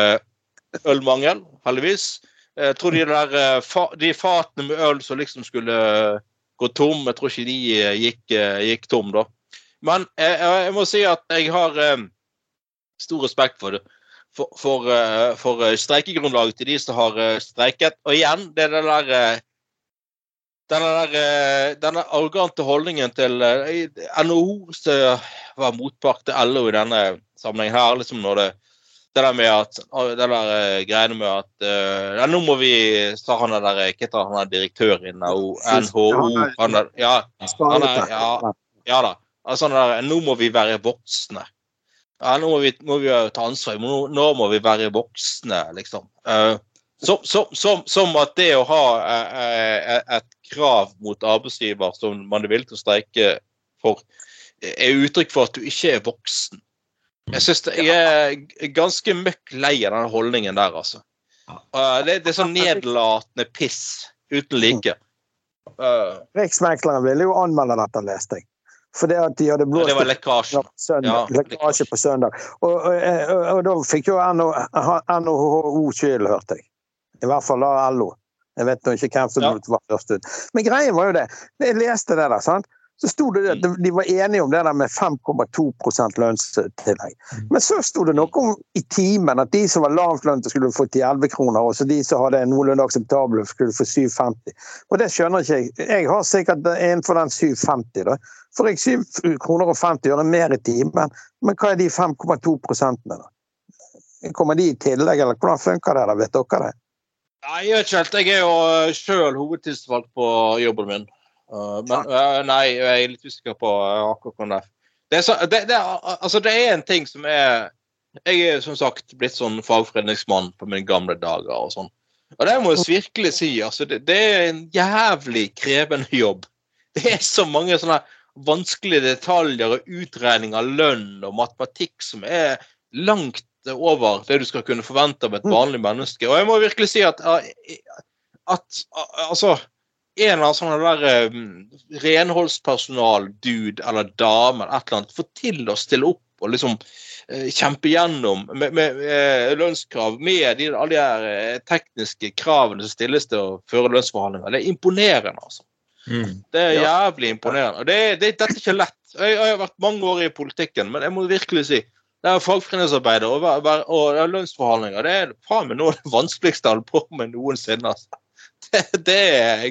ølmangel, heldigvis. Jeg tror de der eh, de fatene med øl som liksom skulle eh, gå tom, jeg tror ikke de gikk, gikk tom da. Men jeg, jeg, må si at jeg har stor respekt for det. For, for, for streikegrunnlaget til de som har streiket. Og igjen, det er det der denne, der, denne arrogante holdningen til NHO, som var motpart til LO i denne sammenhengen her, liksom når det det der med at det der greiene med at uh, Nå må vi sa han der Hva heter han er direktør i NHO? Han er, ja, han er, ja, ja da. Altså, der, nå må vi være voksne. Ja, nå må vi, må vi ta ansvar. Nå, nå, må vi være voksne, liksom. Uh, som, som, som, som, at det å ha eh, et krav mot arbeidsgiver som man er villig til å streike for, er uttrykk for at du ikke er voksen. Jeg synes det, jeg er ganske møkk lei av den holdningen der, altså. Det, det er sånn nedlatende piss uten like. Uh, Riksmekleren ville jo anmelde dette, leste jeg. For det at de hadde blåst ja, lekkasje. Søndag. Ja, lekkasje på søndag. Og, og, og, og da fikk jo NHO skyld, hørte jeg. I hvert fall da LO. Jeg vet nå ikke hvem som ja. var først ut. Men greien var jo det. Jeg leste det der, sant så sto det at de var enige om det der med 5,2 lønnstillegg. Mm. Men så sto det noe om i timen at de som var lavtlønte skulle få 10-11 kroner, og så de som hadde noenlunde akseptabel, skulle få 7,50. Og det skjønner ikke jeg. Jeg har sikkert innenfor den 7,50, da. Får jeg 7 kroner og 50 øre mer i timen, men hva er de 5,2 prosentene, da? Kommer de i tillegg, eller hvordan funker det? da, Vet dere det? Nei, Jeg vet ikke helt. Jeg er jo sjøl hovedtidsvalgt på jobben min. Uh, men uh, nei, jeg er litt usikker på akkurat akkurat det. Det er, så, det, det, altså, det er en ting som er Jeg er som sagt blitt sånn fagforeningsmann på mine gamle dager og sånn. Og det må jeg virkelig si. Altså, det, det, er en jævlig krevende jobb. Det er så mange sånne vanskelige detaljer og utregning av lønn og matematikk som er langt over det du skal kunne forvente av et mm. vanlig menneske. Og jeg må virkelig si at, at altså en eller annen sånn der um, renholdspersonal-dude eller dame eller et eller annet få til å stille opp og liksom uh, kjempe gjennom med, med, med lønnskrav, med de, alle de her uh, tekniske kravene som stilles til å føre lønnsforhandlinger. Det er imponerende, altså. Mm. Det er jævlig imponerende. Og det, det, dette er ikke lett. Jeg, jeg, har vært mange år i politikken, men jeg må virkelig si det er fagforeningsarbeid og, og, og, lønnsforhandlinger det er faen meg noe av det vanskeligste jeg har på med noensinne. Altså. Det, det, er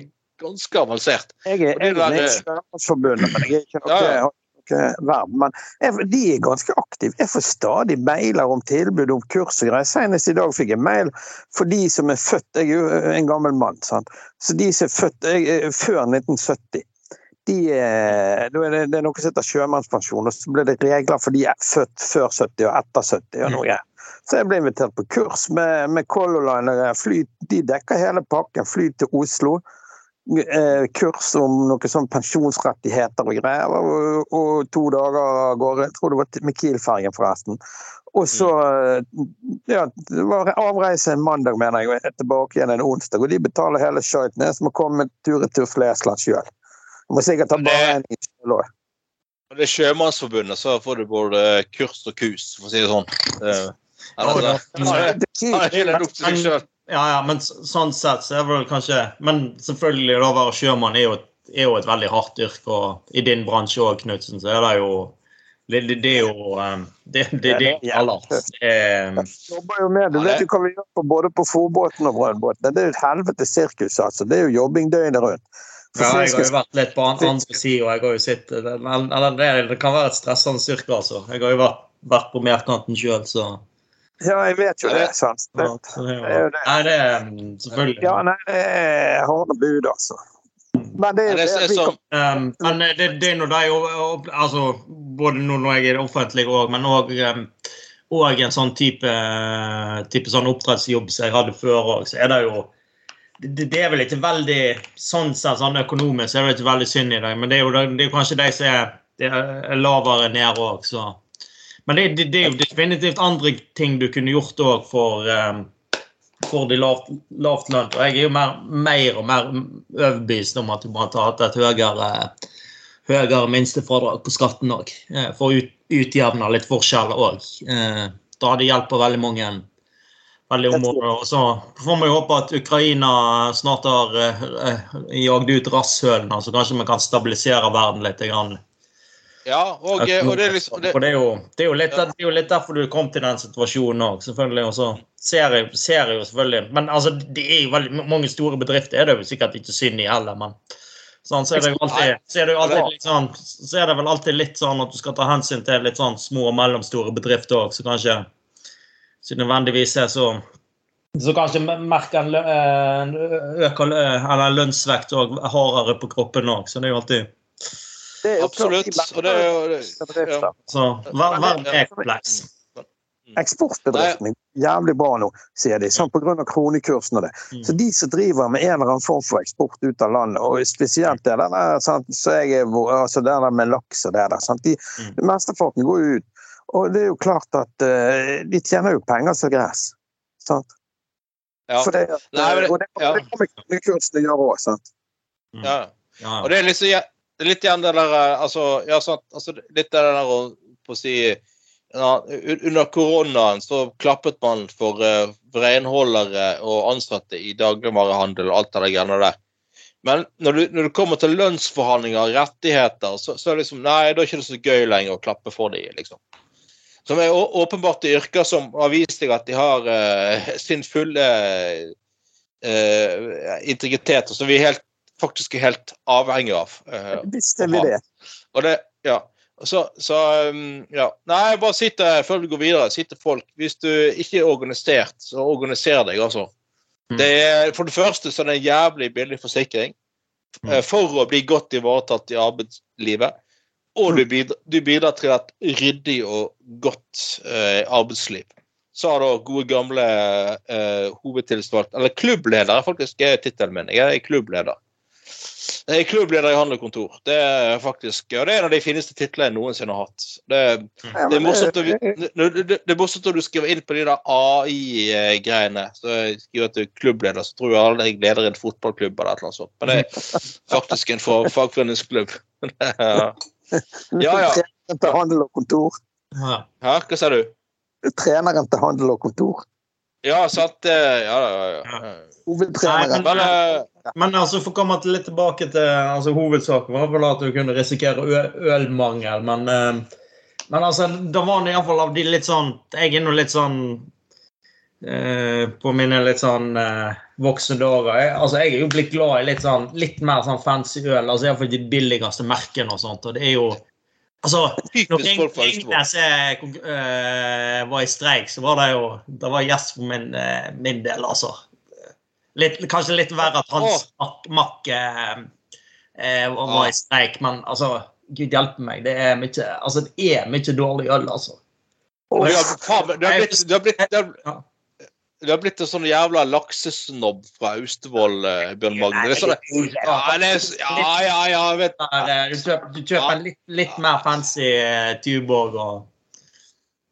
ganske avansert. Jeg er, jeg er i Sjømannsforbundet, men jeg er ikke noe, ja, ja. verv. Men jeg, de er ganske aktive. Jeg får stadig mailer om tilbud om kurs og greier. Senest i dag fikk jeg mail for de som er født Jeg er jo en gammel mann, sant? så de som er født jeg, før 1970 de, det, er noe som heter sjømannspensjon, og så ble det regler for de er født før 70 og etter 70. og noe. Så jeg ble invitert på kurs med, med Color Line. Fly, de dekker hele pakken. Fly til Oslo eh, kurs om noe sånn pensjonsrettigheter og greier. Og, og to dager av gårde. Jeg tror det var med Kiel-fergen, forresten. Og så ja, det var avreise en mandag, mener jeg, og tilbake igjen en onsdag. Og de betaler hele skøyten. Jeg som å komme tur-retur Flesland sjøl. Må sikkert ta i sjøl òg. Det er Sjømannsforbundet, så får du både kurs og kus, for å si det sånn. Det, ja, ja, men sånn sett så er det vel kanskje Men selvfølgelig, da å være sjømann er jo, er jo et veldig hardt yrke. Og i din bransje òg, Knutsen, så er det jo det, det, det, er jo Det, det, det er aller. jobber jo med det. Vet du hva vi gjør på, både på fòrbåten og brønnbåten? Det er jo et helvetes sirkus, altså. Det er jo jobbing døgnet rundt. Ja, jeg har jo vært litt på andre sida. Jeg har jo sett Eller det, kan være et stressende styrke, altså. Jeg har jo vært, vært på merkanten sjøl, så Ja, jeg vet jo det. sant? Det, det, er jo det. Nei, det er selvfølgelig Ja, nei, det er harde bud, altså. Men det, det, er som, um, men det, det er nå de altså, Både nå når jeg er offentlig òg, men òg og en sånn type, type sånn oppdrettsjobb som jeg hadde før òg, så er det jo det, det, er vel ikke veldig sånn sett sånn økonomisk så er det ikke veldig synd i dag, men det er jo, det er kanskje de som er, er lavere nede òg, så Men det, det, er jo definitivt andre ting du kunne gjort òg for, um, for de lavt, lavt lønt. Og jeg er jo mer, mer og mer overbevist om at du måtte ha hatt et høyere, høyere minstefradrag på skatten òg, eh, for å ut, utjevne litt forskjeller òg. Eh, da hadde hjulpet veldig mange veldig område. Og så får vi håpe at Ukraina snart har uh, jagd ut rasshølene, så kanskje vi kan stabilisere verden litt. Grann. Ja, og, og, det, er liksom, det, det, er jo, det, er jo litt, det, er jo, litt, derfor du kom til den situasjonen òg, selvfølgelig. Og så ser jeg, ser jeg jo selvfølgelig Men altså, det er jo veldig mange store bedrifter er det jo sikkert ikke synd i heller, men sånn, så, er det jo alltid, så er det jo alltid litt sånn, så er det vel alltid litt sånn at du skal ta hensyn til litt sånn små og mellomstore bedrifter òg, så kanskje ikke nødvendigvis er så så kanskje merker en, en øker eller lønnsvekt og hardere på kroppen òg. Så det er jo alltid Absolutt. Og det er jo ja. Så verden er kompleks. Eksportbedriftene er jævlig bra nå, sier de, sånn pga. kronekursen og det. Mm. Så de som driver med en eller annen form for eksport ut av landet, og spesielt det der, sant, så jeg altså det der med laks og det der, sant, de, mm. mesteparten går jo ut. Og det er jo klart at uh, de tjener jo penger som gress. Sant? Ja. For det, Nei, det, og det, ja. det kommer kursene gjøre òg, sant. Ja. ja. Og det er liksom, litt igjen det der altså, ja, sant, altså, Litt det der å på å si ja, Under koronaen så klappet man for uh, renholdere og ansatte i dagligvarehandel og alt det greiene der. Men når du, når du, kommer til lønnsforhandlinger og rettigheter, så, så er det liksom Nei, da er det ikke så gøy lenger å klappe for dem, liksom. Som er åpenbart i yrker som har vist seg at de har uh, sin fulle uh, integritet, og som vi er helt, faktisk er helt avhengig av. Uh, Bestemmer det. Og det, ja. Så, så um, ja. Nei, bare sitt der før vi går videre. Sitt til folk. Hvis du ikke er organisert, så organiser deg, altså. Mm. Det er, for det første så er det en jævlig billig forsikring mm. for å bli godt ivaretatt i arbeidslivet. Og du bidrar, du bidrar til et ryddig og godt eh, arbeidsliv. Så har du gode, gamle eh, hovedtilsvalgt Eller klubbleder, faktisk, er tittelen min. Jeg er klubbleder. Jeg er klubbleder i handel og kontor. Det er faktisk, og det er en av de fineste titlene jeg noensinne har hatt. Det, det, er morsomt å, det, morsomt når du skriver inn på de der AI-greiene. Så jeg skriver at du er klubbleder, så tror jeg alle jeg leder en fotballklubb eller et eller annet sånt. Men det er faktisk en fagforeningsklubb. Ja, ja. Treneren til handel og kontor. Hæ, hva sa du? Treneren til handel og kontor. Ja, sant. Ja, ja, ja. Hovedtreneren. Men, men, men altså, for å komme litt tilbake til altså, hovedsaken, var vel at du kunne risikere ølmangel. Men, men altså, da var det iallfall av de litt sånn Jeg er nå litt sånn Eh, på mine litt sånn eh, voksne dager. Jeg, altså, jeg er jo blitt glad i litt, sånn, litt mer sånn fancy øl. altså Iallfall de billigste merkene og sånt. og det er jo Altså, når Ringnes uh, var i streik, så var det jo Det var gjest for min, uh, min del, altså. Litt, kanskje litt verre at Hans Mack uh, var i streik, men altså Gud hjelpe meg, det er mye altså det er mye dårlig øl, altså. Det har blitt, det har blitt, det har du har blitt en sånn jævla laksesnobb fra Austevoll, eh, Bjørn Magne. Det er sånn, ja, ja, ja, vet Du kjøper, du kjøper litt, litt mer fancy uh, Tuborg og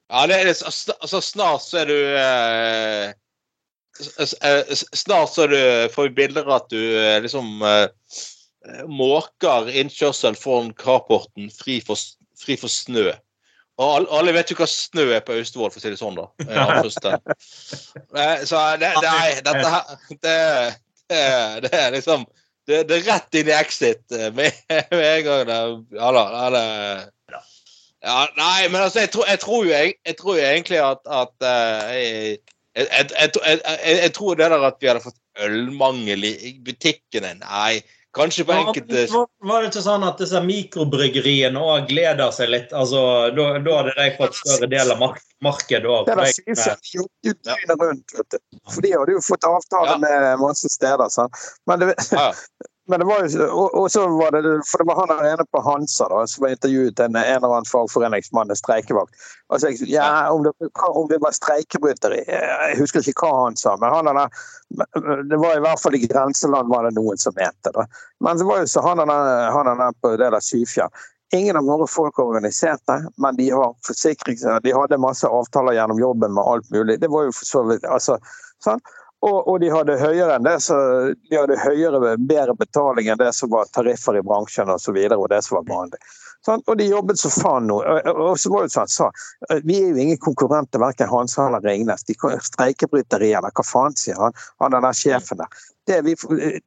Ja, det er, altså, altså, snart så er du eh, eh, Snart så du, får vi bilder av at du eh, liksom eh, måker innkjørselen foran carporten fri for, fri for snø. Og alle, vet jo hva snø er på Austevoll, for å si det sånn, da. Så det, nei, dette her det, det, det er liksom det, det er rett inn i exit eh, med, med en gang. Det, ja da. ja, det, ja, nei, men altså, jeg, tror, jeg, tror, jo, jeg, jeg tror egentlig at, at eh, jeg, jeg, jeg, tror det der at vi hadde fått ølmangel i butikkene Nei, kanskje på enkelte Var, var det ikke sånn at disse mikrobryggeriene òg gleder seg litt? Altså, Da hadde de fått større del av mark markedet òg. Det sies jo døgnet rundt, vet du. For de hadde jo fått avtale Ja. med masse steder. Sant? Men det, ja, Men det var jo, og, og så var det, for det var han ene på Hansa da, som var intervjuet en, en eller annen fagforeningsmann, en streikevakt. Og så ja, om det, om det var streikebryteri, jeg husker ikke hva han sa, men han der, det var i hvert fall i grenseland var det noen som mente det. Men det var jo så han der, på det der Syfjell. Ingen av våre folk organiserte, men de har forsikring, De hadde masse avtaler gjennom jobben med alt mulig. Det var jo for så vidt altså, sant? Og, og de hadde høyere enn det, så de hadde høyere, bedre betaling enn det som var tariffer i bransjen og så videre, og det som var vanlig. Sånn, Og de jobbet så faen nå. Og, så var det sånn, sa, Vi er jo ingen konkurrenter, verken Hans eller Ringnes. De Streikebryteri eller hva faen, sier han. Han den der sjefen der. Det vi,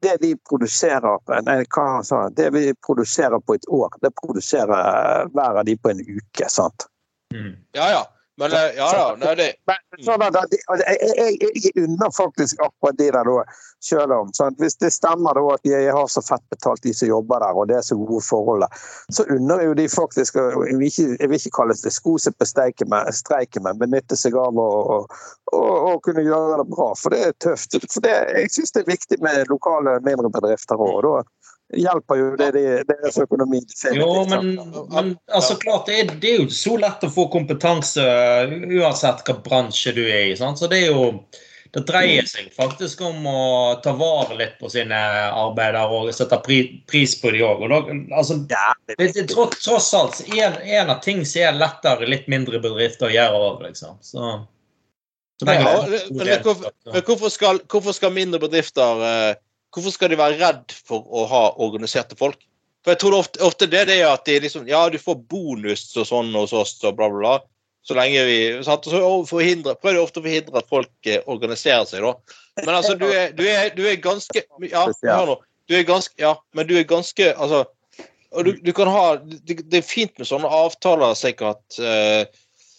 det vi produserer nei, sa, det vi produserer på et år, det produserer hver av de på en uke. sant? Mm. ja. ja. Men eh, ja da. Nei, det, Men sånn at, at jeg, jeg, jeg unner faktisk akkurat de der da, selv om. Sant? Hvis det stemmer da at jeg har så fett betalt, de som jobber der, og det er så gode forhold, der, så unner jeg jo de faktisk Jeg vil ikke, jeg vil ikke kalle det sko seg på streiken, men, benytte seg av å og, og, og kunne gjøre det bra. For det er tøft. For det, jeg syns det er viktig med lokale mindre bedrifter òg. Da hjelper jo det deres økonomi. Jo, men, men altså, klart, det er, det er jo så lett å få kompetanse uansett hva bransje du er i. Sant? Så det er jo det dreier seg faktisk om å ta vare litt på sine arbeidere og sette pris på de òg. Altså, det, det, tross, tross alt en, en av ting som er lettere litt mindre bedrifter å gjøre òg, liksom. Så, så Ja, er men hvorfor- men hvorfor skal, hvorfor skal mindre bedrifter eh, Hvorfor skal de være redd for å ha organiserte folk? For jeg tror det ofte, ofte det, det er at de liksom Ja, du får bonus og sånn hos oss og bla, bla, bla. Så lenge vi sant? Så forhindre, prøver de ofte å forhindre at folk eh, organiserer seg, da. Men altså, du er, du er, du er ganske Ja, hør nå. Du er ganske Ja, men du er ganske Altså og du, du kan ha det, det er fint med sånne avtaler, sikkert. eh,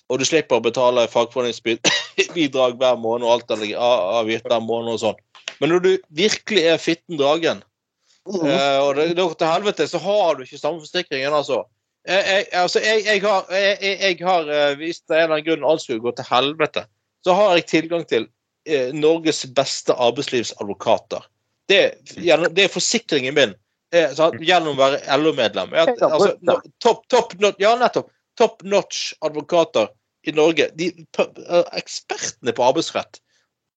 og du slipper å betale fagforeningsbidrag hver måned og alt eller avgift hver måned og sånn. Men når du virkelig er fitten dragen, eh, og det går til helvete, så har du ikke samme forsikringen, altså. Jeg, jeg, altså, jeg, jeg har, jeg, har eh, hvis det er en eller annen grunn alt skulle gå til helvete, så har jeg tilgang til eh, Norges beste arbeidslivsadvokater. Det, det er forsikringen min eh, gjennom å være LO-medlem. Altså, no- top, top, not- ja, nettopp. Top notch advokater i Norge. De, eh, ekspertene på arbeidsrett,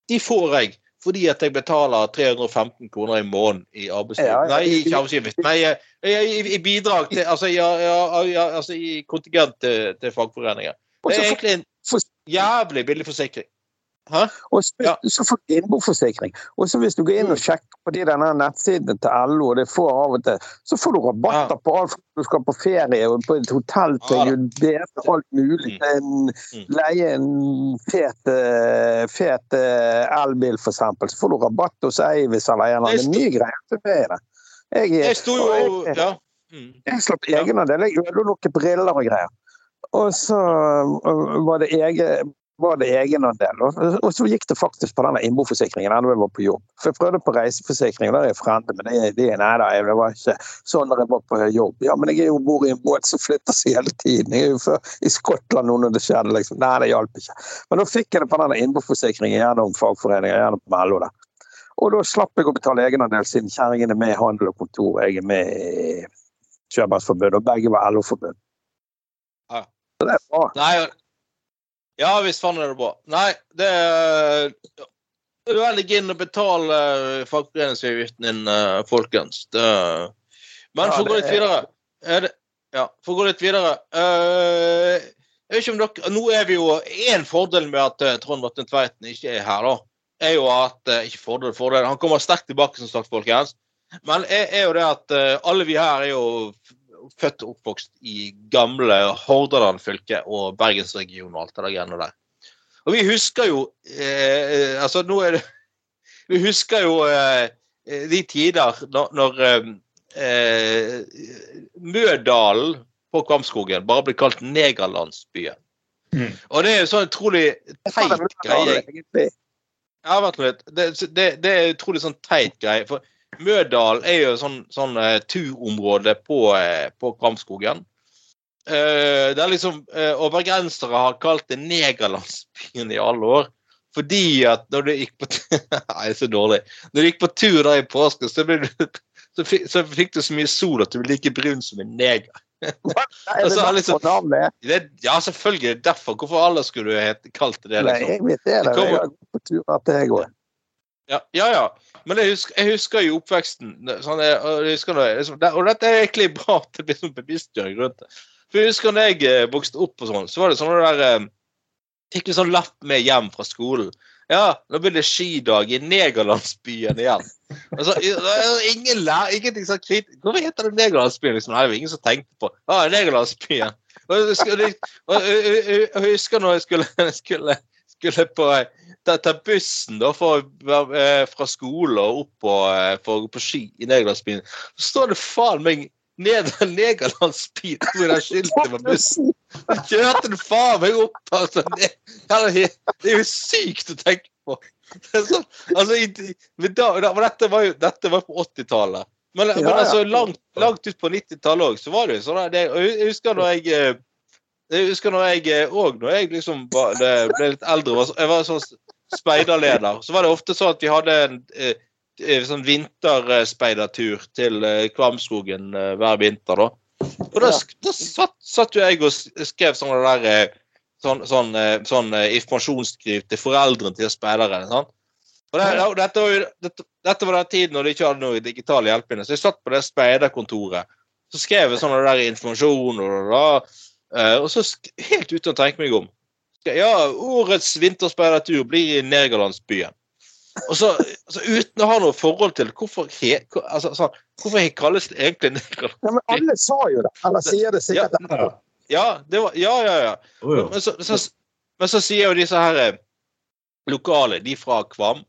de får jeg fordi at jeg betaler 315 kroner i måneden i arbeidsliv. Ja, ja. Nei, ikke arbeidsgiver. Nei, jeg- jeg- i, i bidrag til Altså, altså i kontingent til, til fagforeninger. Det er egentlig en jævlig billig forsikring. Og så, Ja. så får du innboforsikring. Og så hvis du går inn og sjekker på de denne nettsidene til LO, og det får av og til, så får du rabatter Ja. på alt du skal på ferie og på et hotell til Ja bedre, alt mulig. Mm. En, Mm. leie en fet, eh, fet eh, elbil, for eksempel, så får du rabatt hos Eivis eller en eller annen. Det er mye greier til det. i det. Jeg, Jeg jo jeg, Ja. Mm. jeg slapp egenandel. Jeg ødela noen briller og greier. Og så øh, var det, egen, var det egenandel. Og, så gikk det faktisk på denne innboforsikringen da jeg var på jobb. For jeg prøvde på reiseforsikring, og der er jeg frende, men det, det nei da, det var ikke sånn da jeg var på jobb. Ja, men jeg er jo bor i en båt som flytter seg hele tiden. Jeg er jo før i Skottland nå når det skjedde, liksom. Nei, det hjalp ikke. Men da fikk jeg det på denne innboforsikringen gjennom fagforeninger, gjennom LO der. Og da slapp jeg å betale egenandel siden kjerringen er med i Handel og Kontor, jeg er med i Sjømannsforbundet, og begge var LO-forbund. Ja. Så det er bra. Nei, Ja visst faen er det bra. Nei, det er Velg inn og betal fagforeningsavgiften din, uh, folkens. Det, men for å gå litt er- videre er det, Ja, for å gå litt videre uh, dere, Nå er vi jo Én fordel med at eh, Trond Vatne Tveiten ikke er her, da, er jo at eh, Ikke fordel, fordel. Han kommer sterkt tilbake, som sagt, folkens. Men er, er jo det at eh, alle vi her er jo født og oppvokst i gamle Hordaland fylke og Bergensregionen og alt det der greiene der. Og vi husker jo eh, Altså, nå er det Vi husker jo eh, de tider når, når eh, eh, Mødalen på Kvamskogen bare ble kalt Negerlandsbyen. Mm. Og det er jo sånn utrolig teit greie. Ja, vent litt. Det, det, det er utrolig sånn teit greie. For Mødal er jo sånn, sånn uh, turområde på, uh, på Kramskogen. Uh, det er liksom, uh, Overgrensere har kalt det Negerlandsbyen i alle år. Fordi at når du gikk på Nei, så dårlig. Når du gikk på tur der i påsken, så, så, så fikk du så mye sol at du ble like brun som en neger. Er Altså, liksom-? Det, ja, selvfølgelig. er Derfor. Hvorfor alle skulle du hete kalt det det? Nei, liksom? jeg vet det. Jeg gått på tur at jeg òg. Ja, ja. ja. Men jeg husker, jeg husker jo oppveksten sånn, jeg, jeg husker når liksom, det, og dette er egentlig bra at det blir sånn bevisstgjøring rundt det. For jeg husker når jeg eh, vokste opp og sånn, så var det sånn der eh, Fikk du sånn lapp med hjem fra skolen. Ja, nå blir det skidag i Negerlandsbyen igjen. Altså, det ingen lær, ingenting sånn kritisk. Hvorfor heter det Negerlandsbyen? Liksom? Nei, det var ingen som tenkte på Ja, Negerlandsbyen. Og, og, og, og jeg husker når jeg skulle, skulle, skulle på ta, ta bussen da for, eh, fra skole og opp på, eh, for på ski i Negerlandsbyen, så står det faen meg ned Negerlandsbyen hvor det skiltet med bussen. Så kjørte den faen meg opp. Altså, det, det er jo sykt å tenke på. Det er sånn, altså, da, da, dette var jo dette var på 80-tallet. Men, Ja, men altså, langt, langt ut på 90-tallet òg, så var det jo sånn. det- Jeg husker når jeg eh, jeg husker når jeg òg, når jeg liksom var, ble litt eldre, jeg var sånn speiderleder, så var det ofte sånn at vi hadde en eh, eh, sånn vinterspeidertur til eh, Kvamskogen eh, hver vinter, da. Og da, da satt, satt jo jeg og skrev sånne der eh, sånn, sånn, eh, sånn eh, informasjonsskriv til foreldrene til speidere. Sånn. Og det, ja, dette, var jo, dette, dette var den tiden når de ikke hadde noe digital hjelpemidler. Så jeg satt på det speiderkontoret. Så skrev jeg sånn der informasjon, og, da, eh, og så sk- helt uten å tenke meg om. Ja, årets vinterspeidertur blir i Nergalandsbyen. Og så, altså, uten å ha noe forhold til hvorfor, he, altså, sånn, hvorfor he- kalles det egentlig Nergaland? Ja, men alle sa jo det. Eller sier det sikkert. Ja. Ja, det var, ja, ja, ja. Jo. Men så, så, men så sier jo disse her eh, lokale, de fra Kvam,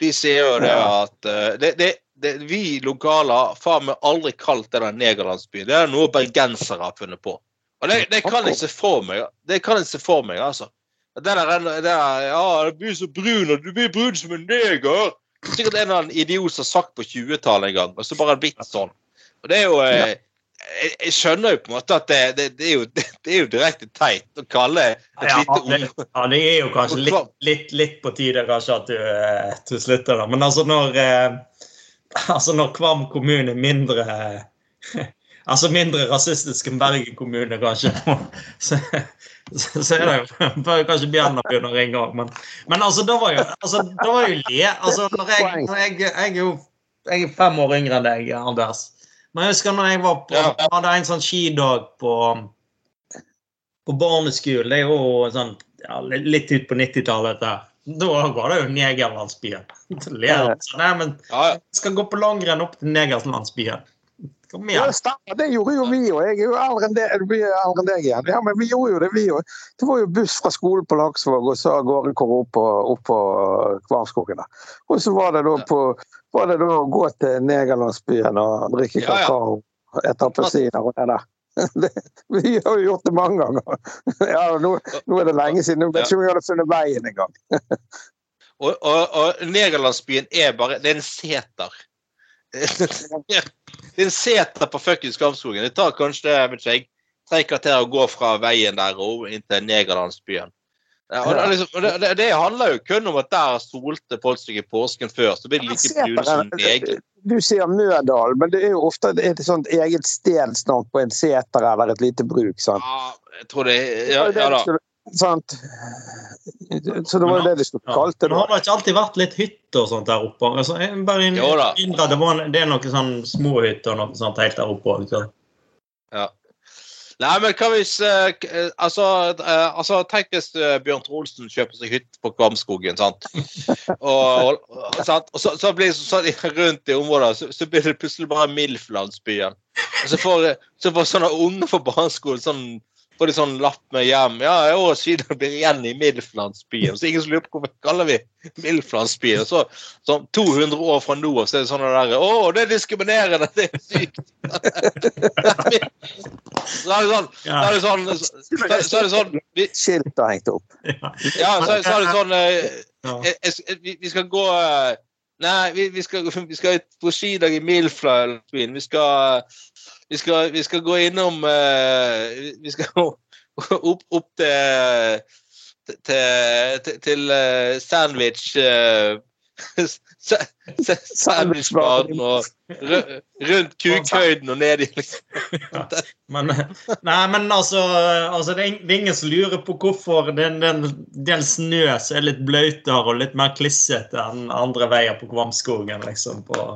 de sier jo det at eh, det, det, det, Vi lokale har faen meg aldri kalt det der Negerlandsbyen. Det er noe bergensere har funnet på. Og det, det kan jeg se for meg. Det kan jeg se for meg, altså. Det der, det der Ja, du blir så brun, og du blir brun som en neger. Sikkert en eller annen idiot som har sagt på 20-tallet en gang, og så bare blitt sånn. Og det er jo eh, jeg, jeg skjønner jo på en måte at det, det, det, er, jo, det, er jo direkte teit å kalle et Ja, lite det, ja, det er jo kanskje litt, litt, litt på tide kanskje at du, eh, du slutter, da. Men altså når eh, altså når Kvam kommune er mindre Altså mindre rasistisk enn Bergen kommune, kanskje. Så, så, så er det jo bør kanskje Bjørnar begynner å ringe òg, men, men altså, da var jo altså, da var jo le altså, når jeg, når jeg, jeg, er jo jeg er fem år yngre enn deg, Anders. Men jeg husker når jeg var på, jeg hadde en sånn skidag på på barneskolen. Det er jo sånn ja, litt- ut på 90-tallet. Da var det jo Negerlandsbyen. Nei, men jeg skal gå på langrenn opp til Negerlandsbyen. Kom igjen. stemmer. Det gjorde jo vi òg. Jeg er jo eldre enn deg, igjen. Ja, men vi gjorde jo det, vi òg. Det var jo buss fra skolen på Laksvåg, og så av gårde hvor opp på, opp på Kvarmskogen. Og så var det da på var det da å gå til Negerlandsbyen og drikke Ja, ja. kakao ete appelsiner og det der. Det, vi har jo gjort det mange ganger. Ja, nå, nå er det lenge siden. Jeg vet ikke om vi hadde funnet veien engang. Og, og, og Negerlandsbyen er bare Det er en seter. Det er en seter på fuckings Skamskogen. Det tar kanskje det vet ikke, jeg, tre kvarter å gå fra veien der og inn til Negerlandsbyen. Og det, liksom, det, det, det handler jo kun om at der solte folk seg i påsken før. Så blir de like brune som neger. Du sier Mødal, men det er jo ofte et sånt eget stedsnavn på en seter eller et lite bruk. sant? Ja, jeg tror det Ja, ja da. Sant? Så det var jo det de skulle Ja. det. Men har det ikke alltid vært litt hytter og sånt der oppe? Altså, bare inn- Jo da. innrømmer det, var, det er noen sånn små hytter og noe sånt helt der oppe òg. Ja. Nei, men hva hvis eh, eh, altså, eh, altså, tenk hvis eh, Bjørn Trolsen kjøper seg hytte på Kvamskogen, sant. Og, og, sant? og så, så blir det sånn rundt i området, så, så blir det plutselig bare MILF-landsbyen. Og så får, så får sånne unge fra barneskolen sånn får de sånn lapp med hjem. Ja, i år siden blir igjen i MILF-landsbyen. Så ingen som lurer på hvorfor kaller vi MILF-landsbyen. Så sånn 200 år fra nå av så er det sånn der Å, det er diskriminerende! Det er sykt! så er det sånn så er det sånn, så, så er det sånn vi, Skilt har hengt opp. Ja, så, så er det sånn eh, jeg- jeg- vi, vi skal gå eh, Nei, vi, vi, skal, vi skal på skidag i Middelflandsbyen. Vi skal, vi skal Vi skal gå innom uh, Vi skal opp, opp til til, til, eh, sandwich sa- sa- Sandwichbaren og rundt kukhøyden og ned i liksom. Men, nei, men altså, altså det, er, er ingen som lurer på hvorfor den, den, den snø som er litt bløtere og litt mer klissete enn andre veier på Kvamskogen, liksom. På,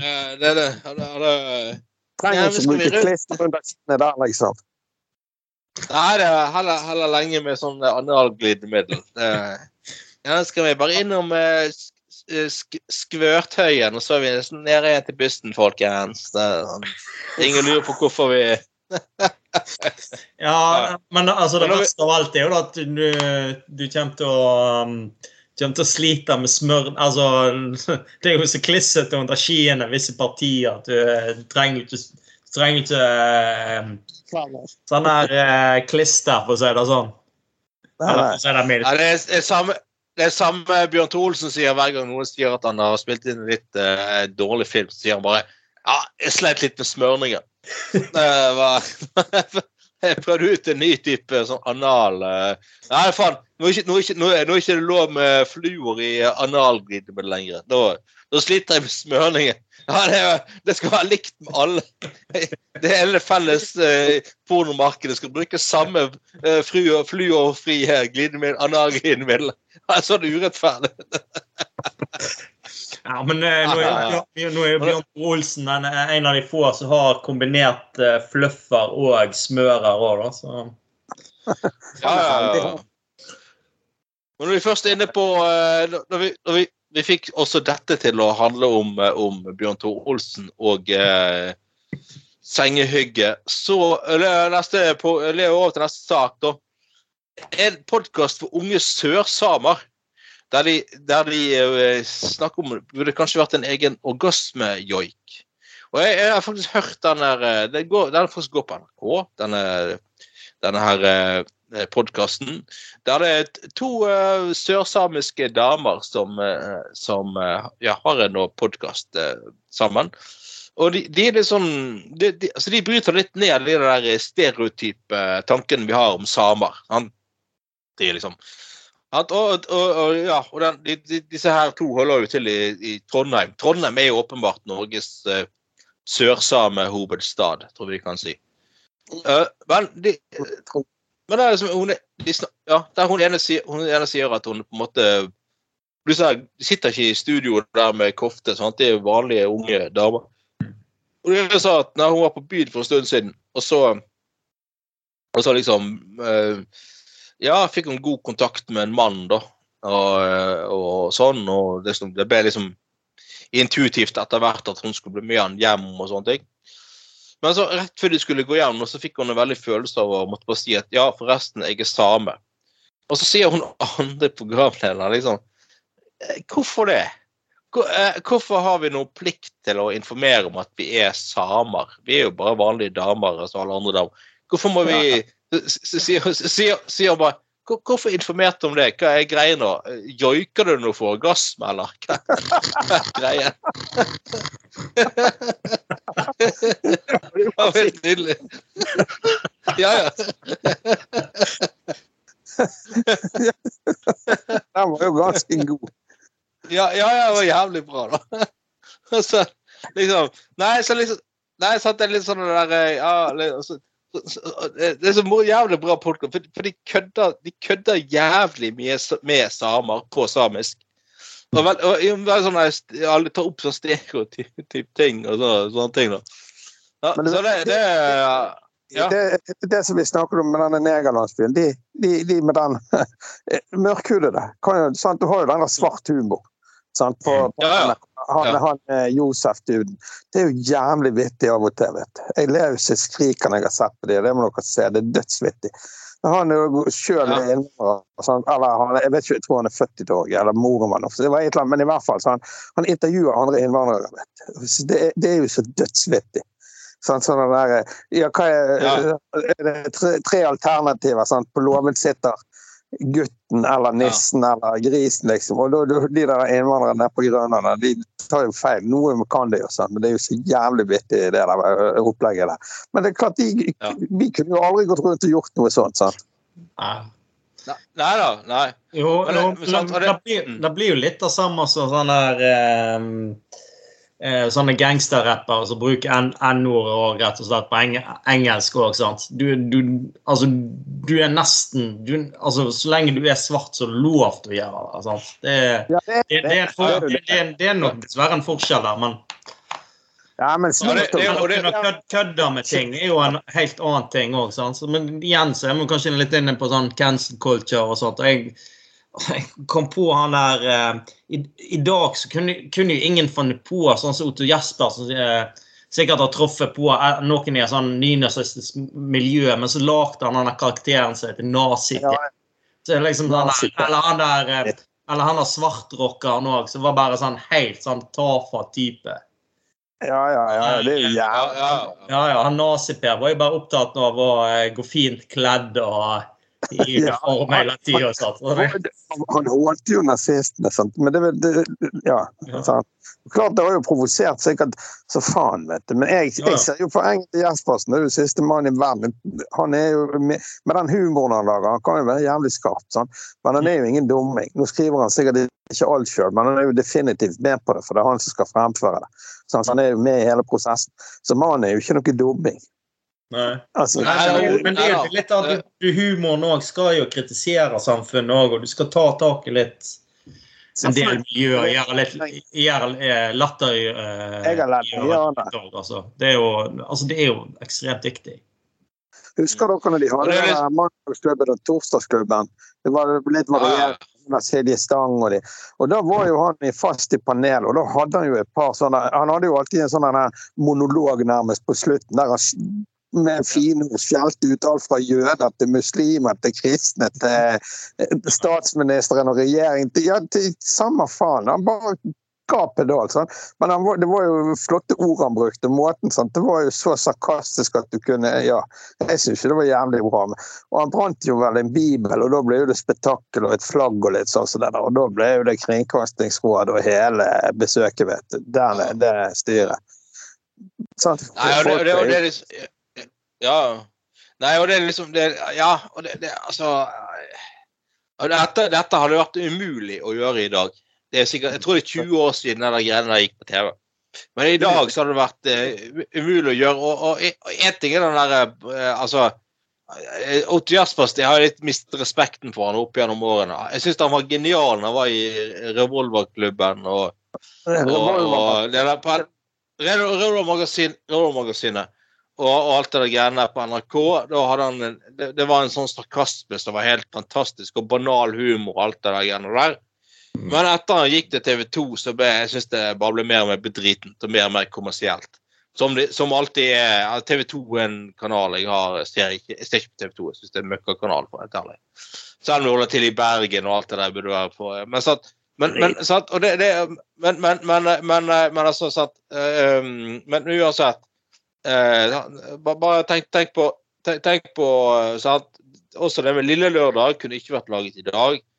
Det det er det. Ja, det, det. Ja, Trenger ikke bruke klister under kinnet der, liksom. Nei, det er heller, heller lenge med sånn analglidemiddel. Jeg ønsker skal vi bare innom eh, sk- sk Skvørtøyen, og så er vi nesten nede igjen til bysten, folkens. Sånn. Ingen lurer på hvorfor vi ja, men altså, det verste av alt er jo da at du, du kommer til å um, kommer til å slite med smør Altså, det er jo så klissete under skiene visse partier at du eh, trenger ikke trenger ikke eh, sånn her eh, klister, for å si det sånn. Nei, Eller nei. for å si det ja, det, er, samme, det er samme Bjørn Tore Olsen sier hver gang noen sier at han har spilt inn en litt eh, dårlig film, så sier han bare Ja, jeg sleit litt med smørningen. Jeg prøvde ut en ny type sånn anal eh, Nei, faen. Nå er ikke, nå er nå er, ikke det lov med fluor i analglidemiddel lenger. Da, da sliter jeg med smørningen. Ja, det, det skal være likt med alle. Det hele felles eh, pornomarkedet skal bruke samme eh, fluor- fluorfrie glidemiddel, analglidemiddel. Det er sånn urettferdig. Ja, men eh, nå er, Ja, ja, nå er jo Bjørn Olsen den, en av de få som har kombinert eh, fluffer og smører òg, da. Så Ja, ja, ja. Men når vi først er inne på eh, Når vi, når vi, vi fikk også dette til å handle om, om Bjørn Tor Olsen og eh, sengehygge, så neste, på, lever over til neste sak, da. En podkast for unge sørsamer. Der de, der de uh, snakker om det burde kanskje vært en egen orgasmejoik. Og jeg, jeg har faktisk hørt den der eh, Den, går, den faktisk går på NRK, denne, denne her eh, podkasten. Der det er to uh, sørsamiske damer som, uh, som ja, har en podkast sammen. Og de, de sånn de, de, altså de bryter litt ned de der stereotype tankene vi har om samer. Han, De er liksom at, og, og, og, ja, og den, de, de, disse her to holder jo til i, i Trondheim. Trondheim er jo åpenbart Norges uh, sørsamehovedstad, tror vi kan si. Uh, men de, men det er liksom, hun, de, ja, der hun ene, sier, hun ene sier at hun på en måte du ser, de sitter ikke i studio der med kofte, sant? det er vanlige unge damer. Og de sa at nei, hun var på byen for en stund siden, og så, og så liksom eh, Ja, fikk hun god kontakt med en mann, da. Og, eh, og sånn. Og det, det ble liksom intuitivt etter hvert at hun skulle bli med han hjem og sånne ting. Men så rett før de skulle gå hjem, så fikk hun en veldig følelse av å måtte bare si at ja, forresten, jeg er same. Og så sier hun andre programleder liksom «Eh, Hvorfor det? Eh, Hvorfor har vi noen plikt til å informere om at vi er samer? Vi er jo bare vanlige damer som alle andre damer. Hvorfor må vi s- s- Sier hun bare Hvorfor informerte du om det? Hva er greia nå? Joiker du noe for orgasme, eller? Hva er greia? Det var helt nydelig. Ja, ja. Den var jo ganske god. Ja, ja, ja, det var jævlig bra, da. Så liksom Nei, så liksom Nei, sant, det er litt sånn det der ja, så, Det er så jævlig bra podkast, for, for de, kødder, de kødder jævlig mye med samer på samisk. Og, vel, og, og sånn der, Alle tar opp sånn stereotyp ting og så, sånne ting. Ja, det- så det, det Ja. Det, som vi snakker om med denne negerlandsbyen, de, de, de med den mørkhudede? Du har jo den der svart humor. Sant? På, på Ja, ja. Han, Ja. han eh, Josef-duden. Det er jo jævlig vittig av og til. vet du. Jeg ler jo så jeg skriker når jeg har sett på det. Det må dere se. Det er dødsvittig. Han er jo sjøl Ja. innvandrer. Eller han, jeg vet ikke, jeg tror han er født i Norge, eller moren var norsk. Det var et eller annet, men i hvert fall, så han, han intervjuer andre innvandrere. vet du. Det, det er jo så dødsvittig. Sånn, sånn der, ja, hva er, Ja. er det tre, tre alternativer. Sant? På låven sitter gutten eller nissen eller grisen, liksom. Og da, da, de der innvandrerne på Grønland de tar jo feil. Noe kan de jo, sånn, men det er jo så jævlig vittig, det der eh, opplegget der. Men det er klart, de, Ja. vi kunne jo aldri gått rundt og gjort noe sånt. sant? Nei. Da. Nei. Jo, Men jo det- men sant, det, det- blir, det blir jo litt det samme som sånn der eh, eh, Sånne gangsterrappere som bruker N-ordet og rett og slett på eng engelsk òg. Du, du, altså, du er nesten du, altså, Så lenge du er svart, så er det lov til å gjøre det. Sant? Det, Ja, det, det, det, er, for, det, det, er- det er nok dessverre en forskjell der, men ja, men Ja, det- det- kødde med ting er jo en helt annen ting òg. Men igjen så er man kanskje litt inne på sånn cancel culture og sånt. og Jeg, jeg kom på han der eh, i, I dag så kunne, kunne jo ingen funnet på sånn som Otto Jesper, som eh, sikkert har truffet på eh, noen i et sånn nynazistisk miljø, men så lagde han denne karakteren seg til nazi. Ja, Så liksom sånn, eller han der eller han der svartrockeren òg, som var bare sånn helt sånn tafatt type. ja, ja, ja, det er jo Ja, jævlig. ja. Ja, ja, han nazi-Per var jo bare opptatt av å gå fint kledd og i hele tida. Han, holdt jo nazistene, sant? men det, det Ja. Ja. sant? Klart det har jo provosert sikkert så faen, vet du. Men jeg, Ja, ja. jeg ser jo poenget til Jespersen. Det er jo siste mann i verden. Han er jo med, med den humoren han lager, han kan jo være jævlig skarp. sånn. Men han er jo ingen dumming. Nå skriver han sikkert ikke alt sjøl, men han er jo definitivt med på det, for det er han som skal fremføre det. Så han er jo med i hele prosessen. Så mannen er jo ikke noe dumming. Nei. Altså, Nei, jo- men det er jo litt at du, du humoren òg skal jo kritisere samfunnet òg, og du skal ta tak i litt en del miljøer. Gjøre litt gjøre eh, latter eh, av det. altså. Det er jo, altså, det er jo ekstremt viktig. Husker dere når de hadde mandagsklubben og torsdagsklubben? Det var litt variert. Silje Stang og de. Og da var jo han i fast i panel, og da hadde han jo et par sånne Han hadde jo alltid en sånn monolog nærmest på slutten der han med fine ord skjelte ut alt fra jøder til muslimer til kristne til eh, statsministeren og regjeringen. Ja, til samme faen. Han bare ga pedal. Sånn. Men han det var jo flotte ord han brukte. Måten, sånn. Det var jo så sarkastisk at du kunne Ja, jeg syns ikke det var jævlig bra. Og han brant jo vel en bibel, og da ble jo det spetakkel og et flagg og litt sånn som det der. Og da ble jo det Kringkastingsrådet og hele besøket, vet du. Der, det styret. Sånn, Nei, og det, og det, og det Ja. Nei, og det er liksom det, Ja, og det, det altså og dette, dette hadde vært umulig å gjøre i dag. Det er sikkert, jeg tror det er 20 år siden den greiene der gikk på TV. Men i dag så hadde det vært uh, umulig å gjøre. Og, en ting er den derre uh, Altså eh, Otto Jaspers, jeg har litt mistet respekten for han opp gjennom årene. Jeg syns han var genial når han var i Revolverklubben og og, og, og Revolver-magasinet og, og alt det der greiene på NRK. Da hadde han en, det, det var en sånn sarkasme som var helt fantastisk, og banal humor og alt det der greiene der. Men etter han gikk til TV 2, så ble jeg synes det bare ble mer og mer bedritent og mer og mer kommersielt. Som, de, som alltid er TV 2 er en kanal jeg har ser ikke, jeg ser ikke på TV 2. Jeg syns det er en møkkakanal. for helt ærlig. Selv om det holder til i Bergen og alt det der burde være på. Men, sant, men, men, sant, og det, det, men, men, men, men, men altså sant, um, Men uansett eh, bare, tenk, tenk på, tenk, tenk på eh, sant, Også det med Lille Lørdag kunne ikke vært laget i dag.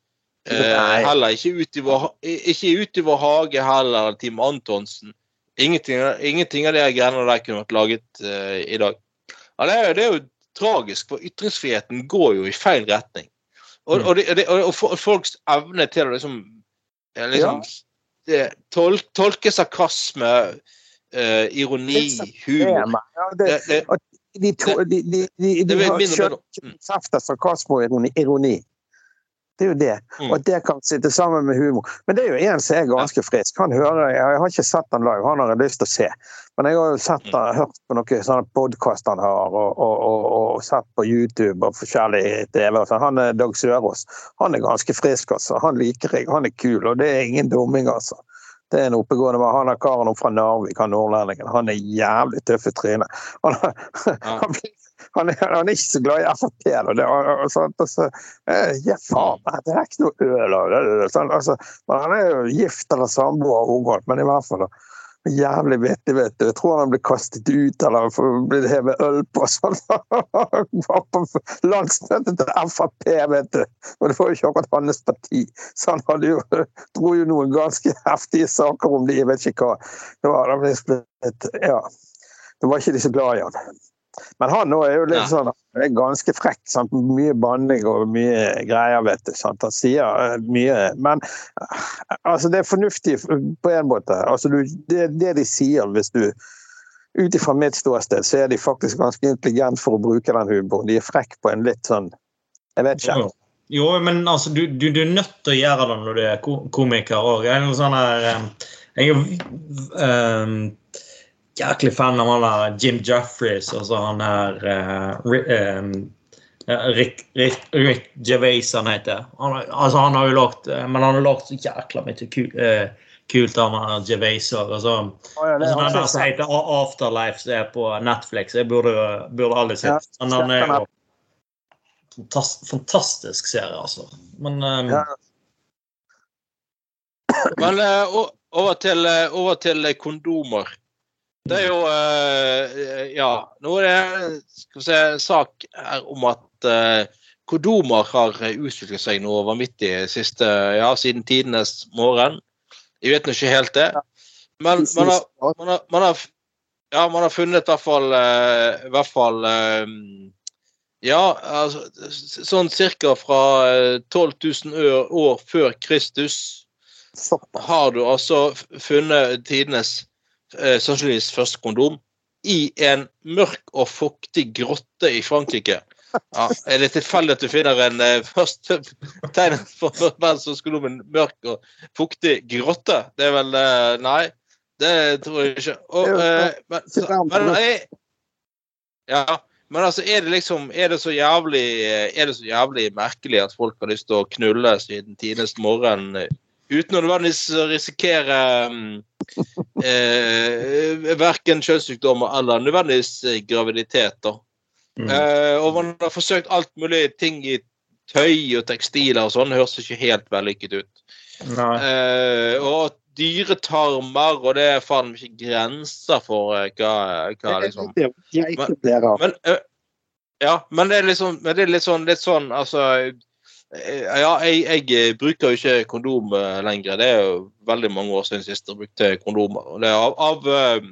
Eh, heller ikke ut i vår, ikke ut i vår hage heller, Team Antonsen. Ingenting, ingenting av de greiene der kunne vært laget eh, i dag. Ja, det, er, det er jo tragisk, for ytringsfriheten går jo i feil retning. Og, og, det, og, det, og fo- folks evne til å liksom, eh, liksom det, tol, tolke sarkasme, eh, ironi, humor det, det, det, de, to, de, de, de, de, er. Mm. sarkasme og ironi. Det er jo det. Mm. Og at det kan sitte sammen med humor. Men det er jo en som er ganske frisk. Han hører, Jeg har ikke sett han live, han har jeg lyst til å se. Men jeg har jo sett Mm. han, hørt på noen sånne podkast han har, og, og, og, og sett på YouTube og forskjellig TV. sånn. Han er Dag Sørås. Han er ganske frisk, altså. Han liker jeg. Han er kul, og det er ingen dumming, altså. Det er en oppegående mann. Han er karen fra Narvik, han nordlendingen. Han er jævlig tøff i trynet. Han, han, han, er, han er ikke så glad i Frp. da. Det, og, og, sånt, og så, eh, ja, faen, det er ikke noe øl av det. det, Sånn, altså, han er jo gift eller samboer men i hvert fall da. Jævlig vittig, vet du. Jeg tror han ble kastet ut eller ble hevet øl på. Sånn. Han var på landsmøtet til Frp, vet du. Og det var jo ikke akkurat hans parti. Så han hadde jo, dro jo noen ganske heftige saker om det. Jeg vet ikke hva. Det var, det ble ja. Det var ikke de så glad i han. Men han nå er jo litt sånn er ganske frekk. Sant? Mye banning og mye greier, vet du. Sant? Han sier eh, mye. Men eh, altså, det er fornuftig på en måte. Altså, du, det, det de sier, hvis du Ut ifra mitt ståsted, så er de faktisk ganske intelligent for å bruke den humoren. De er frekk på en litt sånn Jeg vet ikke. Jo, jo men altså, du, du, du er nødt til å gjøre det når du er komiker òg. Jeg er noe sånn her um, Jeg er um, jæklig fan av han der Jim Jeffries og så han her uh, um, eh, Rick, Rick, Rick Gervais han heter. Han, altså, han har jo lagt eh, Men han har lagt så jækla mye ku, uh, kult av han Gervais òg. Altså, oh, ja, det Altså, der som heter Afterlife, som er på Netflix. Jeg burde, burde Ja, sett. Men han er jo fantastisk, fantastisk serie, altså. Men um, Ja. Men uh, over til, eh, over til eh, kondomer. Det er jo uh, Ja, nå er det skal vi se, sak her om at uh, kondomer har eh, utviklet seg noe vanvittig siste, ja, siden tidenes morgen. Jeg vet nå ikke helt det. Men man har, man har, man har, ja, man har funnet i hvert fall, uh, i hvert fall eh, Ja, altså, sånn cirka fra eh, 12 000 år, år før Kristus har du altså funnet tidenes eh, sannsynligvis første kondom i en mørk og fuktig grotte i Frankrike. Ja, er det tilfeldig at du finner en eh, første tegn for verdenskondomen en mørk og fuktig grotte? Det er vel eh, Nei, det tror jeg ikke. Og, eh, men, så, men jeg, ja, men altså, er det liksom Er det så jævlig eh, Er det så jævlig merkelig at folk har lyst til å knulle siden tidenes morgen eh, uten å nødvendigvis risikere um, eh, verken kjønnssykdommer eller nødvendigvis graviditeter. graviditet. da. mm. Eh, og man har forsøkt alt mulig ting i tøy og tekstiler og sånn, høres ikke helt vellykket ut. Eh, og dyretarmer, og det er faen ikke grenser for eh, hva, hva liksom men, øh, ja, men det er liksom men det er litt sånn, litt sånn altså Ja, jeg, jeg øh, bruker jo ikke kondom øh, lenger. Det er jo veldig mange år siden sist jeg brukte kondomer. Og det er av, av uh,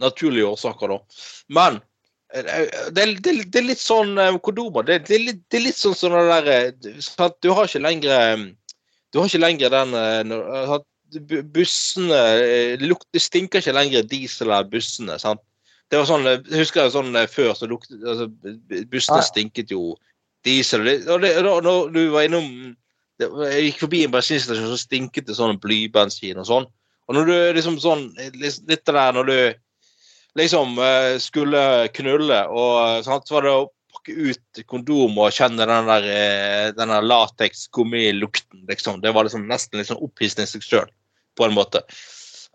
naturlige årsaker, da. Men det det, det er litt sånn kondomer det, det, er litt, det sånn som det der øh, Du har ikke lenger Du har ikke lenger den Bussene det, stinker ikke lenger diesel av bussene. sant? Det var sånn, jeg husker jeg sånn eh, før så lukte, altså, Bussene stinket jo diesel. Og, det, og, det, og da du var innom det, Jeg gikk forbi en bensinstasjon, så stinket det sånn blybensin og sånn. Og når du liksom sånn litt det der når du liksom eh, skulle knulle, og sant, så var det å pakke ut kondom og kjenne den der, eh, den der lateks-gummilukten, liksom. Det var liksom nesten litt sånn opphissende i på en måte.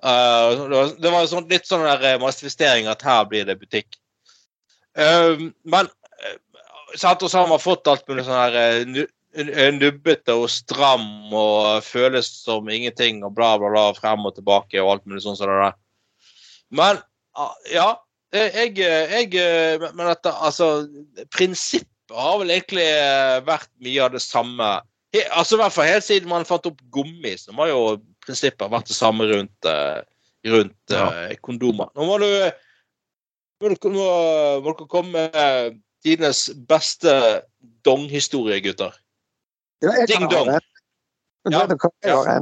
Uh, det var, det var sånn, litt sånn der eh, manifestering at her blir det butikk. Uh, men eh, sant, og så har man fått alt mulig sånn her eh, nu- nubbete og stram og føles som ingenting og bla, bla, bla, frem og tilbake og alt mulig sånn som det der. Men ah, ja, eh, jeg, eh, jeg men- dette, altså Prinsippet har vel egentlig vært mye av det samme. He, altså I hvert fall helt siden man fant opp gummi, så har jo prinsippet vært det samme rundt, rundt ja. kondomer. Nå må du må må, må komme med tidenes beste dong-historie, gutter. Ja, Ding dong. Ja.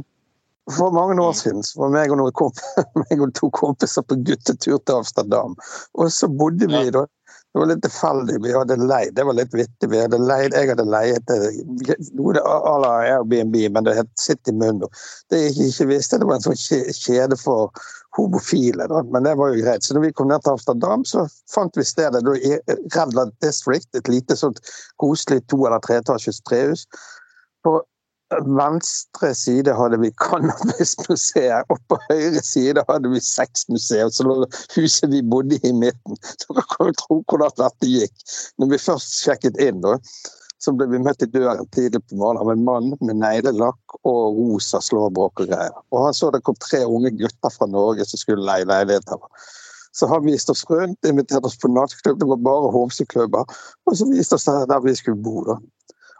For mange år Mm. siden så var meg og, noen komp meg og to kompiser på guttetur til Amsterdam. Og så bodde vi Ja. da Det var litt tilfeldig. Vi hadde leid Det var litt vittig. Vi hadde leid, jeg hadde leiet eh, noe à la Airbnb, men det het City Mundo. Det jeg ikke visste, det var en sånn kjede for homofile. Da. Men det var jo greit. Så når vi kom ned til Amsterdam, så fant vi stedet da i Redland District. Et lite sånt koselig to- eller treetasjes trehus. På venstre side hadde vi Cannabismuseet, og på høyre side hadde vi Sexmuseet. Så lå huset vi bodde i i midten. Så dere kan jo tro hvordan dette gikk. Når vi først sjekket inn, da, så ble vi møtt i døren tidlig på morgenen av en mann med neglelakk og rosa slåbrok og greier. Og han så det kom tre unge gutter fra Norge som skulle leie leilighet her. Så han viste oss rundt, inviterte oss på nattklubb, det var bare homseklubber. Og så viste oss der, vi skulle bo, da.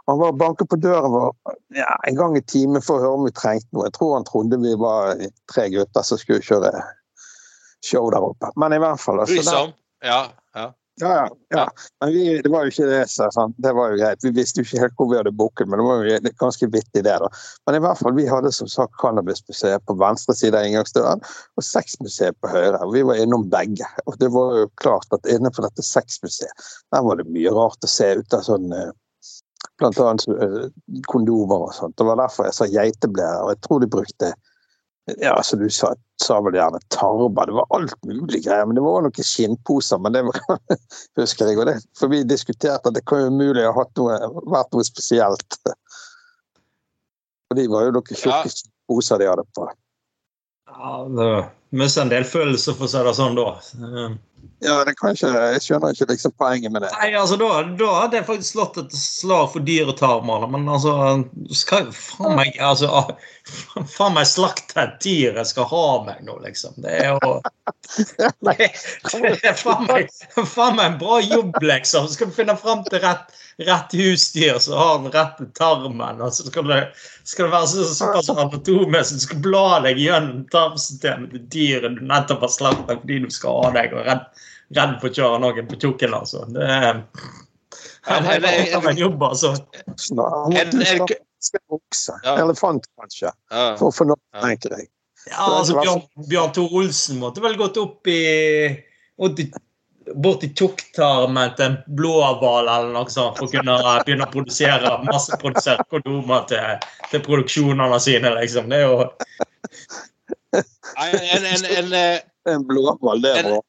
Han var og banket på døren vår ja, en gang i timen for å høre om vi trengte noe. Jeg tror han trodde vi var tre gutter som skulle kjøre show der oppe. Men i hvert fall altså, der, Ja. ja. Ja, ja. Men vi, det var jo ikke det, så, sant? det var jo greit. Vi visste jo ikke helt hvor vi hadde booket, men det var jo ganske vittig det. da. Men i hvert fall, vi hadde som sagt Cannabismuseet på venstre side av inngangsdøren og Sexmuseet på høyre. Vi var innom begge. Og det var jo klart at inne på dette Sexmuseet der var det mye rart å se ut av sånn eh, Blant annet eh, kondomer og sånt. Det var derfor jeg sa geiteblære. Og jeg tror de brukte ja, som du sa, sa vel gjerne tarba, Det var alt mulig greier. Men det var noen skinnposer. Men det var, husker jeg. Og det, for vi diskuterte at det kan jo umulig ha noe, vært noe spesielt. For de var jo noen tjukke poser de hadde på. Ja, det mister en del følelser, for å si det sånn, da. Ja, det kan ikke, Jeg skjønner ikke liksom poenget med det. Nei, altså da, da hadde jeg faktisk slått et slag for dyretarmene, men altså skal faen meg altså, Faen meg slakte et dyr jeg skal ha meg nå, liksom. Det er jo Det, det er faen meg, faen meg en bra jobb, liksom. Skal du finne fram til rett, rett husdyr som har den rette tarmen, og så skal det, skal det være så, såpass anatomisk du skal bla deg gjennom tarmsystemet til dyret du nettopp har slakta fordi du skal ha deg og redd, redd for å kjøre noen på tjukken, altså. Det er bare en jobb, altså. Han måtte Ja. Elefant, kanskje. ja. For å få noe, tenker jeg. Ja, altså Bjørn, Bjørn Tor Olsen måtte vel gått opp i, bort i tjukktarmen til en blåhval eller noe sånt for å kunne begynne å produsere masseprodusere kondomer til, til produksjonene sine, liksom. Det er jo En, En, en, en, eh, En blåhval, det er bra.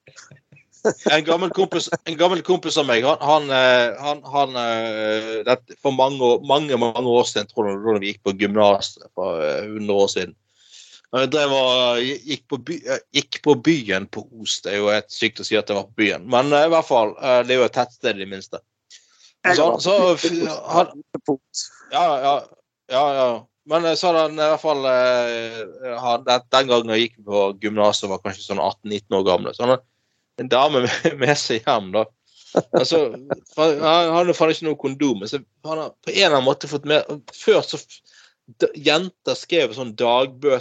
En, gammel kompis, en gammel kompis av meg, han, han, eh, han, han eh, det, For mange, mange mange år siden, tror jeg, da vi gikk på gymnas for eh, 100 år siden drev og gikk på, by, eh, gikk på byen på Os. Det er jo helt sykt å si at det var på byen, men eh, i hvert fall, eh, det er jo et tettsted i det minste. Så, så han, ja, ja, ja, ja. Men eh, så hadde han i hvert fall eh, han, den, gangen jeg gikk på gymnaset, var kanskje sånn 18-19 år gamle. Så han en dame med, seg hjem, da. Altså, han hadde faen ikke noe kondom. Så han har på en eller annen måte fått med Før så Jenter skrev sånn dagbø,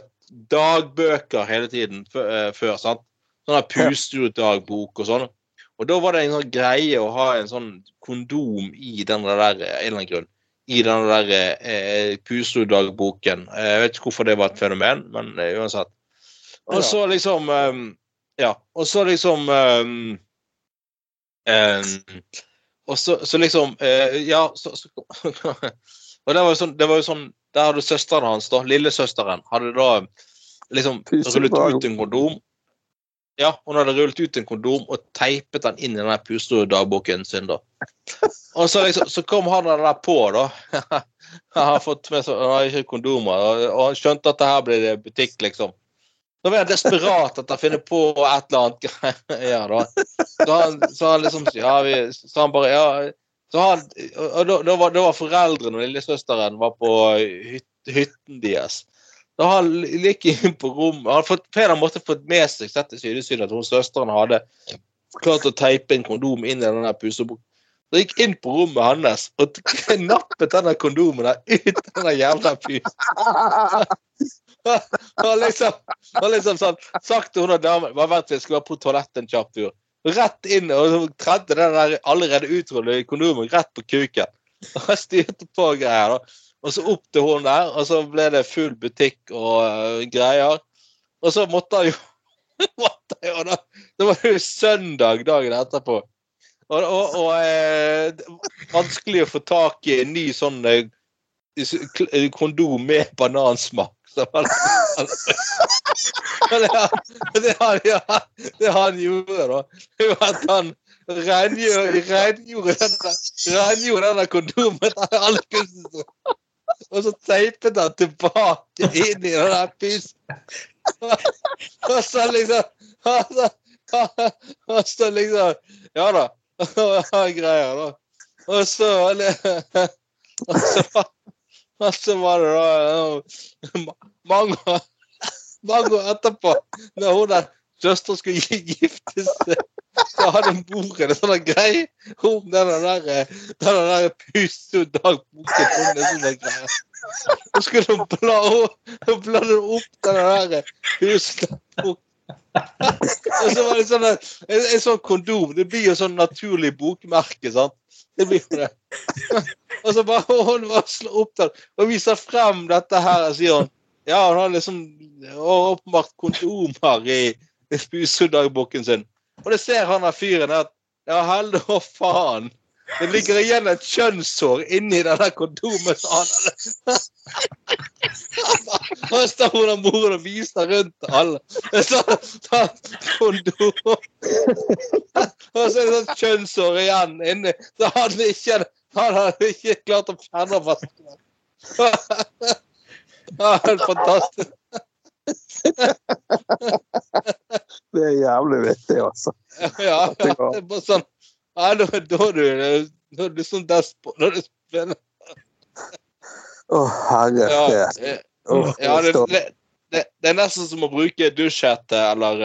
dagbøker hele tiden før, eh, sant? Sånn her pustedagbok og sånn. Og da var det en sånn greie å ha en sånn kondom i den der, eh, en eller annen grunn. I den der eh. Eh, Jeg vet ikke hvorfor det var et fenomen, men uansett. Og så liksom eh, Ja. Og så liksom um, um, Og så, så liksom uh, Ja, så, så Og det var jo sånn, det var jo sånn Der hadde søsteren hans, da, lillesøsteren, hadde da liksom rullet ut en kondom. Ja, hun hadde rullet ut en kondom og teipet den inn i den pusterodagboken sin, da. Og så, liksom, så kom han der på, da. Han har fått med seg Han har ikke kondomer, og han skjønte at det her blir butikk, liksom. Da var jeg desperat etter å finne på et eller annet greier, da. Så han, så han liksom Ja, vi Så han bare Ja. Så han, og da, da, var, da var foreldrene og lillesøsteren var på hyt, hytten deres. Da han gikk inn på rommet Han fått, på en måte fått med seg sett i sydesynet at hun søsteren hadde klart å teipe en kondom inn i den. Så jeg gikk inn på rommet hans og nappet denne kondomen der ut den jævla pusen. Og liksom, og sånn, sagt til hun og damen vent til jeg skal være på toalettet en kjapp tur. Rett inn og tredde den der allerede utrullede kondomen rett på kuken. Og jeg styrte på greier. da. Og så opp til hun der, og så ble det full butikk og uh, greier. Og så måtte han jo jeg, jo da, Det var jo søndag dagen etterpå. Og, og, og eh, vanskelig å få tak i en ny sånn eh, kondom med banansmak. Han, det, det, han, ja, det han gjorde, da, var at han rengjorde, rengjorde, denne, rengjorde kondomen. Og så teipet han tilbake inn i den der pysen. Og så liksom Og så liksom Ja da. Greier, da. Og så Og så var det da mange, mange år etterpå, når hun der søstera skulle gifte seg, så hadde bordet en sånn greie om den der, den der pussedagboken. Så skulle hun bla, hun bladde opp den der husdagboken. Og så var det sånn en, en sånn kondom. Det blir jo sånn naturlig bokmerke, sant. Det blir jo det. Og så bare hun var opptatt og viser frem dette her, og sier hun ja, hun har liksom åpenbart kondomer i spusedagboken sin. Og det ser han av fyren at ja, helle og faen. Det ligger igjen et kjønnshår inni denne kondomen. Og så står og moren og viser rundt til alle. Så, så, kondom. Og så er det sånn kjønnshår igjen inni. Så hadde ikke, han hadde ikke klart å fjerne vasken. Ja, helt fantastisk. Det er jævlig vittig, altså. Ja, det er bare sånn Nei, da, da, du, er du sånn despo... når du spennende. Å, herre ja, oh, ja det, det, det, det, er nesten som å bruke dusjhette eller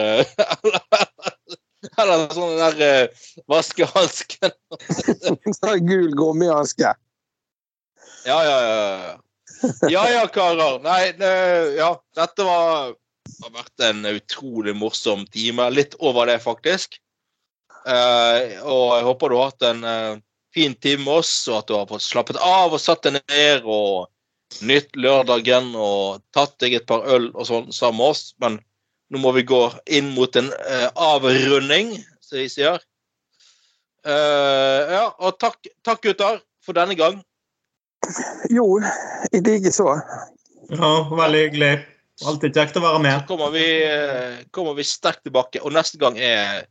Eller, eller sånn der uh, vaskehanske. sånn gul gummihanske. Ja, ja, ja. Ja ja, karer. Nei, ne, ja. Dette var, har vært en utrolig morsom time. Litt over det, faktisk. Uh, og jeg håper du har hatt en uh, fin time med oss, og at du har fått slappet av og satt deg ned og nytt lørdagen og tatt deg et par øl og sånn sammen med oss. Men nå må vi gå inn mot en eh, avrunding, som de sier. ja, og takk, takk, gutter, for denne gang. Jo, i like så. Ja, veldig hyggelig. Alltid kjekt å være med. Så kommer vi, kommer vi sterkt tilbake. Og neste gang er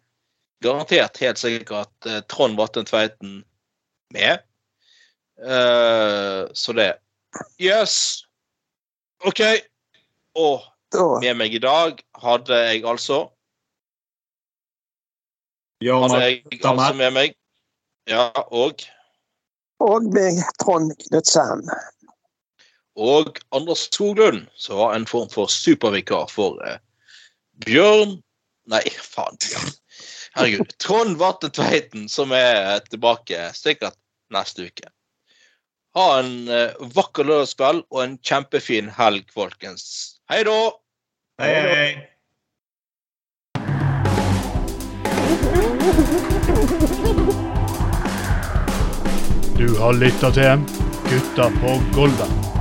garantert helt sikkert uh, Trond Vatten Tveiten med. Uh, så det Yes. OK. Og med meg i dag hadde jeg altså Hadde jeg altså med meg Ja, og Og meg, Trond Knutsen. Og Anders Skoglund, som var en form for supervikar for uh, Bjørn Nei, faen. Bjørn. Herregud. Trond Vatte Tveiten, som er tilbake sikkert neste uke. Ha en uh, vakker lørdagskveld og en kjempefin helg, folkens. Hei da! Hei, hei. Du har lytta til Gutta på Golden.